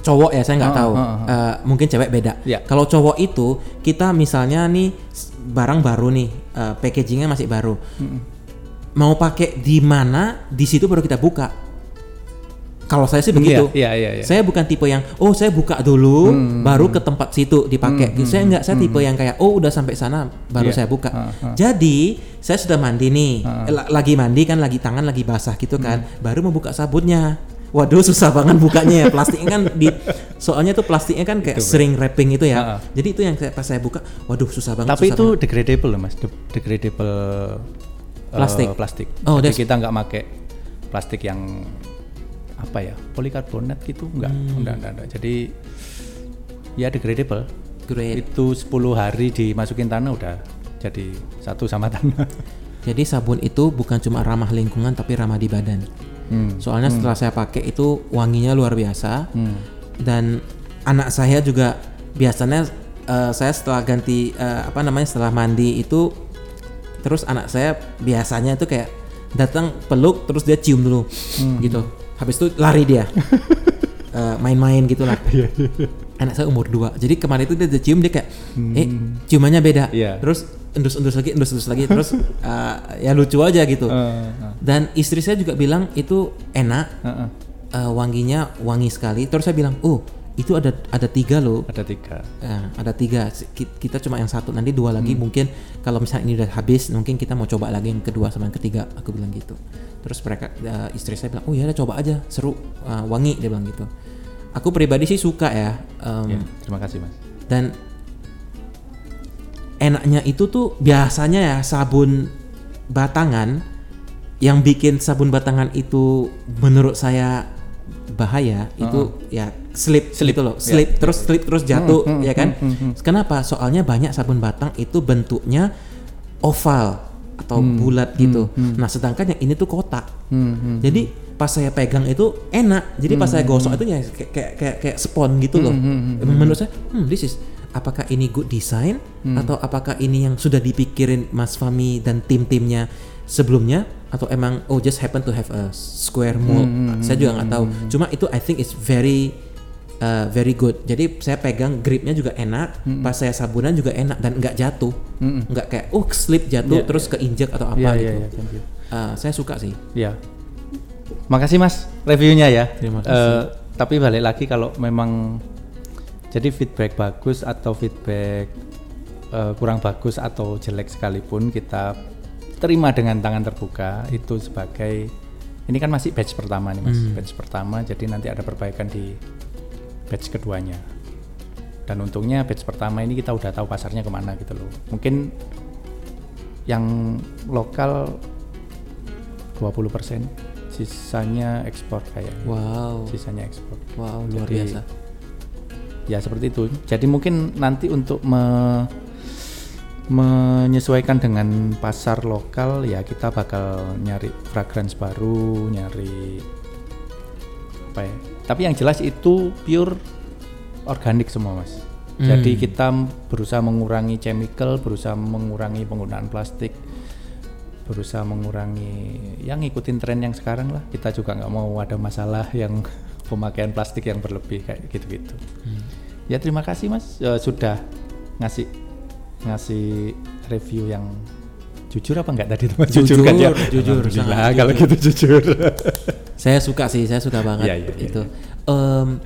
cowok ya saya nggak Oh, tahu. oh, oh. Eh, mungkin cewek beda. Ya. Kalau cowok itu kita misalnya nih barang baru nih, eh, packagingnya masih baru, mau pakai di mana, di situ baru kita buka. Kalau saya sih begitu. Iya, iya, iya. Saya bukan tipe yang oh saya buka dulu, baru ke tempat situ dipakai. Gitu. Saya nggak, saya tipe yang kayak oh udah sampai sana baru Iya. saya buka. Ah, ah. Jadi saya sudah mandi nih, la- lagi mandi kan, lagi tangan lagi basah gitu kan, baru mau buka sabunnya. waduh susah banget bukanya ya plastiknya kan di soalnya tuh plastiknya kan kayak Itu, sering wrapping itu ya Ha-ha. jadi itu yang saya- pas saya buka waduh susah banget Tapi susah itu banget. degradable mas, De- degradable eh, Plastik. plastik. Oh, Jadi kita nggak pakai plastik yang apa ya polikarbonat gitu, nggak, Hmm. enggak, enggak, enggak. Jadi ya degradable. Great. Itu 10 hari dimasukin tanah udah jadi satu sama tanah. jadi sabun itu bukan cuma ramah lingkungan tapi ramah di badan. Hmm. soalnya setelah saya pakai itu wanginya luar biasa. Hmm. dan anak saya juga biasanya eh, saya setelah ganti eh, apa namanya setelah mandi itu terus anak saya biasanya itu kayak datang peluk terus dia cium dulu. Gitu. Habis itu lari dia. Eh, main-main gitulah. Anak saya umur 2 jadi kemarin itu dia, cium dia kayak eh ciumannya beda. Iya. terus endus-endus lagi endus-endus lagi terus eh, ya lucu aja gitu Eh, eh, dan istri saya juga bilang itu enak eh, eh. eh, wanginya wangi sekali. Terus saya bilang, oh itu ada ada tiga loh. Ada tiga. Eh, ada tiga. Kita cuma yang satu. Nanti dua lagi Hmm. mungkin kalau misalnya ini udah habis, mungkin kita mau coba lagi yang kedua sama yang ketiga. Aku bilang gitu. Terus mereka eh, istri saya bilang, oh ya udah coba aja, seru, eh, wangi dia bilang gitu. Aku pribadi sih suka ya. em, Ya, terima kasih mas. dan enaknya itu tuh biasanya ya sabun batangan yang bikin sabun batangan itu menurut saya bahaya itu ya slip Slip, gitu loh ya. slip terus slip terus jatuh Hmm, hmm, ya kan hmm, hmm, hmm. kenapa soalnya banyak sabun batang itu bentuknya oval atau bulat gitu nah sedangkan yang ini tuh kotak Hmm, hmm. jadi pas saya pegang itu enak. Jadi pas saya gosok itu ya kayak kayak kayak, kayak spon gitu loh. Emang Menurut saya, hmm, this is apakah ini good design atau apakah ini yang sudah dipikirin Mas Fami dan tim-timnya sebelumnya atau emang oh just happen to have a square mold. Saya juga nggak tahu. Cuma itu I think it's very uh, very good. Jadi saya pegang gripnya juga enak, pas saya sabunan juga enak dan nggak jatuh, nggak kayak oh slip jatuh Iya, terus keinjek atau apa Iya, gitu. thank you. Uh, saya suka sih. Ya. Makasih Mas reviewnya ya. Terima kasih. Eh, tapi balik lagi kalau memang jadi feedback bagus atau feedback eh, kurang bagus atau jelek sekalipun kita terima dengan tangan terbuka itu sebagai ini kan masih batch pertama nih Mas. Batch pertama jadi nanti ada perbaikan di batch keduanya. Dan untungnya batch pertama ini kita udah tahu pasarnya ke mana gitu loh. Mungkin yang lokal 20% sisanya ekspor kayak Wow. sisanya ekspor Wow, luar Jadi, biasa. Ya seperti itu. Jadi mungkin nanti untuk me- menyesuaikan dengan pasar lokal ya kita bakal nyari fragrance baru nyari apa ya? Tapi yang jelas itu pure organik semua mas. Jadi Hmm. kita berusaha mengurangi chemical berusaha mengurangi penggunaan plastik berusaha mengurangi yang ngikutin tren yang sekarang lah. Kita juga nggak mau ada masalah yang pemakaian plastik yang berlebih kayak gitu-gitu ya terima kasih mas. Eh, sudah ngasih ngasih review yang jujur apa enggak tadi? Teman Jujur, kan ya? jujur, sangat kalau jujur. gitu jujur. Saya suka sih, saya suka banget Iya, iya, iya, itu. Em,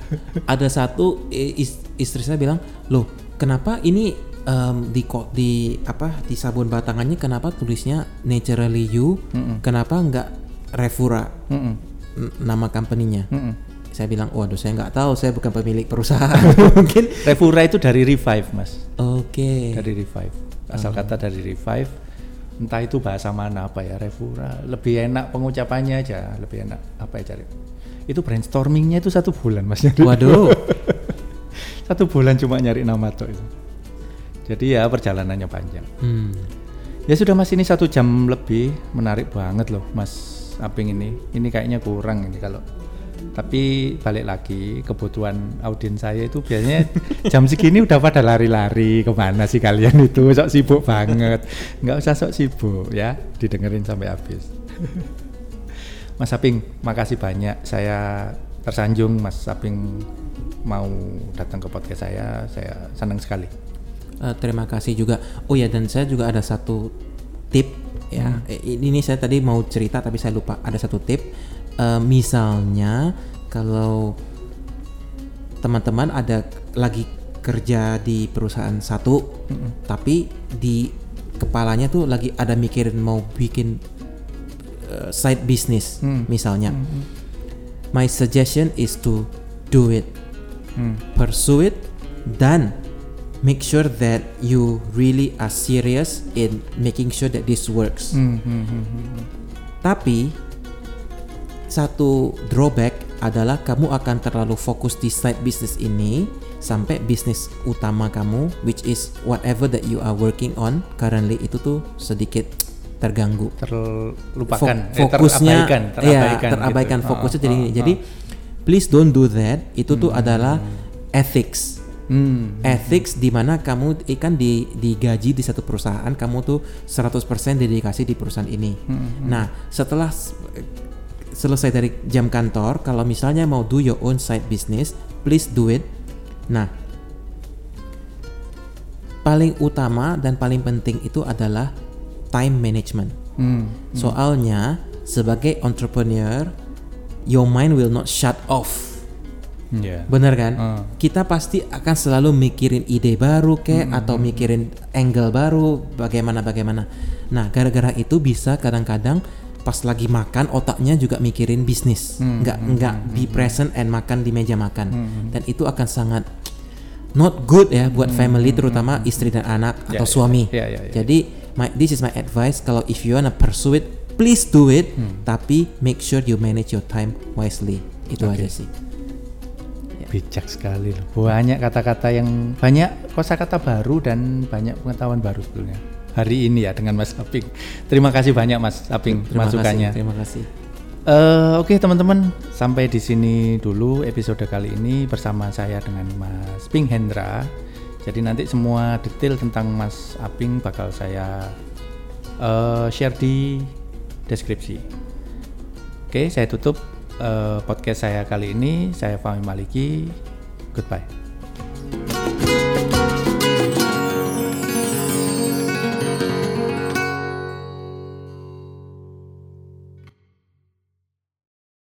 ada satu is- istri saya bilang, loh, kenapa ini em, di di apa di sabun batangannya kenapa tulisnya naturally you, kenapa nggak Revura? Mm-mm, n- nama company-nya? mm-mm. Saya bilang, waduh, saya nggak tahu, saya bukan pemilik perusahaan, mungkin. Revura itu dari revive mas Oke. dari revive asal kata dari revive entah itu bahasa mana apa ya Revura lebih enak pengucapannya aja lebih enak apa ya cari itu brainstormingnya itu satu bulan mas. Waduh. satu bulan cuma nyari nama tuh itu jadi ya perjalanannya panjang Hmm. ya sudah mas ini satu jam lebih menarik banget loh mas Aping ini ini kayaknya kurang ini kalau tapi balik lagi kebutuhan audiens saya itu biasanya jam segini udah pada lari-lari. Ke mana sih kalian itu? Sok sibuk banget. Nggak usah sok sibuk ya. Didengerin sampai habis. Mas Aping makasih banyak. Saya tersanjung Mas Aping mau datang ke podcast saya. Saya senang sekali. Eh, terima kasih juga. Oh ya dan saya juga ada satu tip ya. Eh, Ini saya tadi mau cerita tapi saya lupa. Ada satu tip. Eh, misalnya kalau teman-teman ada lagi kerja di perusahaan satu, tapi di kepalanya tuh lagi ada mikirin mau bikin eh, side business Hmm. misalnya. my suggestion is to do it, Hmm. pursue it, dan make sure that you really are serious in making sure that this works. Hmm, hmm, hmm, hmm, hmm. Tapi satu drawback adalah kamu akan terlalu fokus di side business ini sampai bisnis utama kamu which is whatever that you are working on currently itu tuh sedikit terganggu. terlupakan Fo- eh, fokusnya terabaikan iya, terabaikan, terabaikan gitu. fokusnya Ah, jadi ah, gini. ah. Jadi please don't do that. Itu tuh adalah ethics. Hmm. Ethics di mana kamu ikan di digaji di satu perusahaan, kamu tuh 100% dedikasi di perusahaan ini. Hmm, Nah, setelah selesai dari jam kantor, kalau misalnya mau do your own side business, please do it. Nah, paling utama dan paling penting itu adalah time management. Hmm. Soalnya sebagai entrepreneur, your mind will not shut off. Iya. Bener kan? Ah. Kita pasti akan selalu mikirin ide baru kayak atau mikirin angle baru bagaimana bagaimana. Nah, gara-gara itu bisa kadang-kadang pas lagi makan otaknya juga mikirin bisnis. nggak nggak be present and makan di meja makan. Dan itu akan sangat not good ya buat family terutama istri dan anak Ya, atau ya, suami. ya, ya, ya. Jadi my, this is my advice kalau if you wanna pursue it please do it tapi make sure you manage your time wisely. Itu Oke. aja sih. bijak sekali loh banyak kata-kata yang banyak kosakata baru dan banyak pengetahuan baru sebetulnya hari ini ya dengan Mas Aping terima kasih banyak Mas Aping Terima masukannya kasih. Terima kasih. Eh, Oke teman-teman, sampai di sini dulu episode kali ini bersama saya dengan Mas Ping Hendra. Jadi nanti semua detail tentang Mas Aping bakal saya eh, share di deskripsi. Oke, saya tutup eh, podcast saya kali ini. Saya Fahmi Maliki. Goodbye.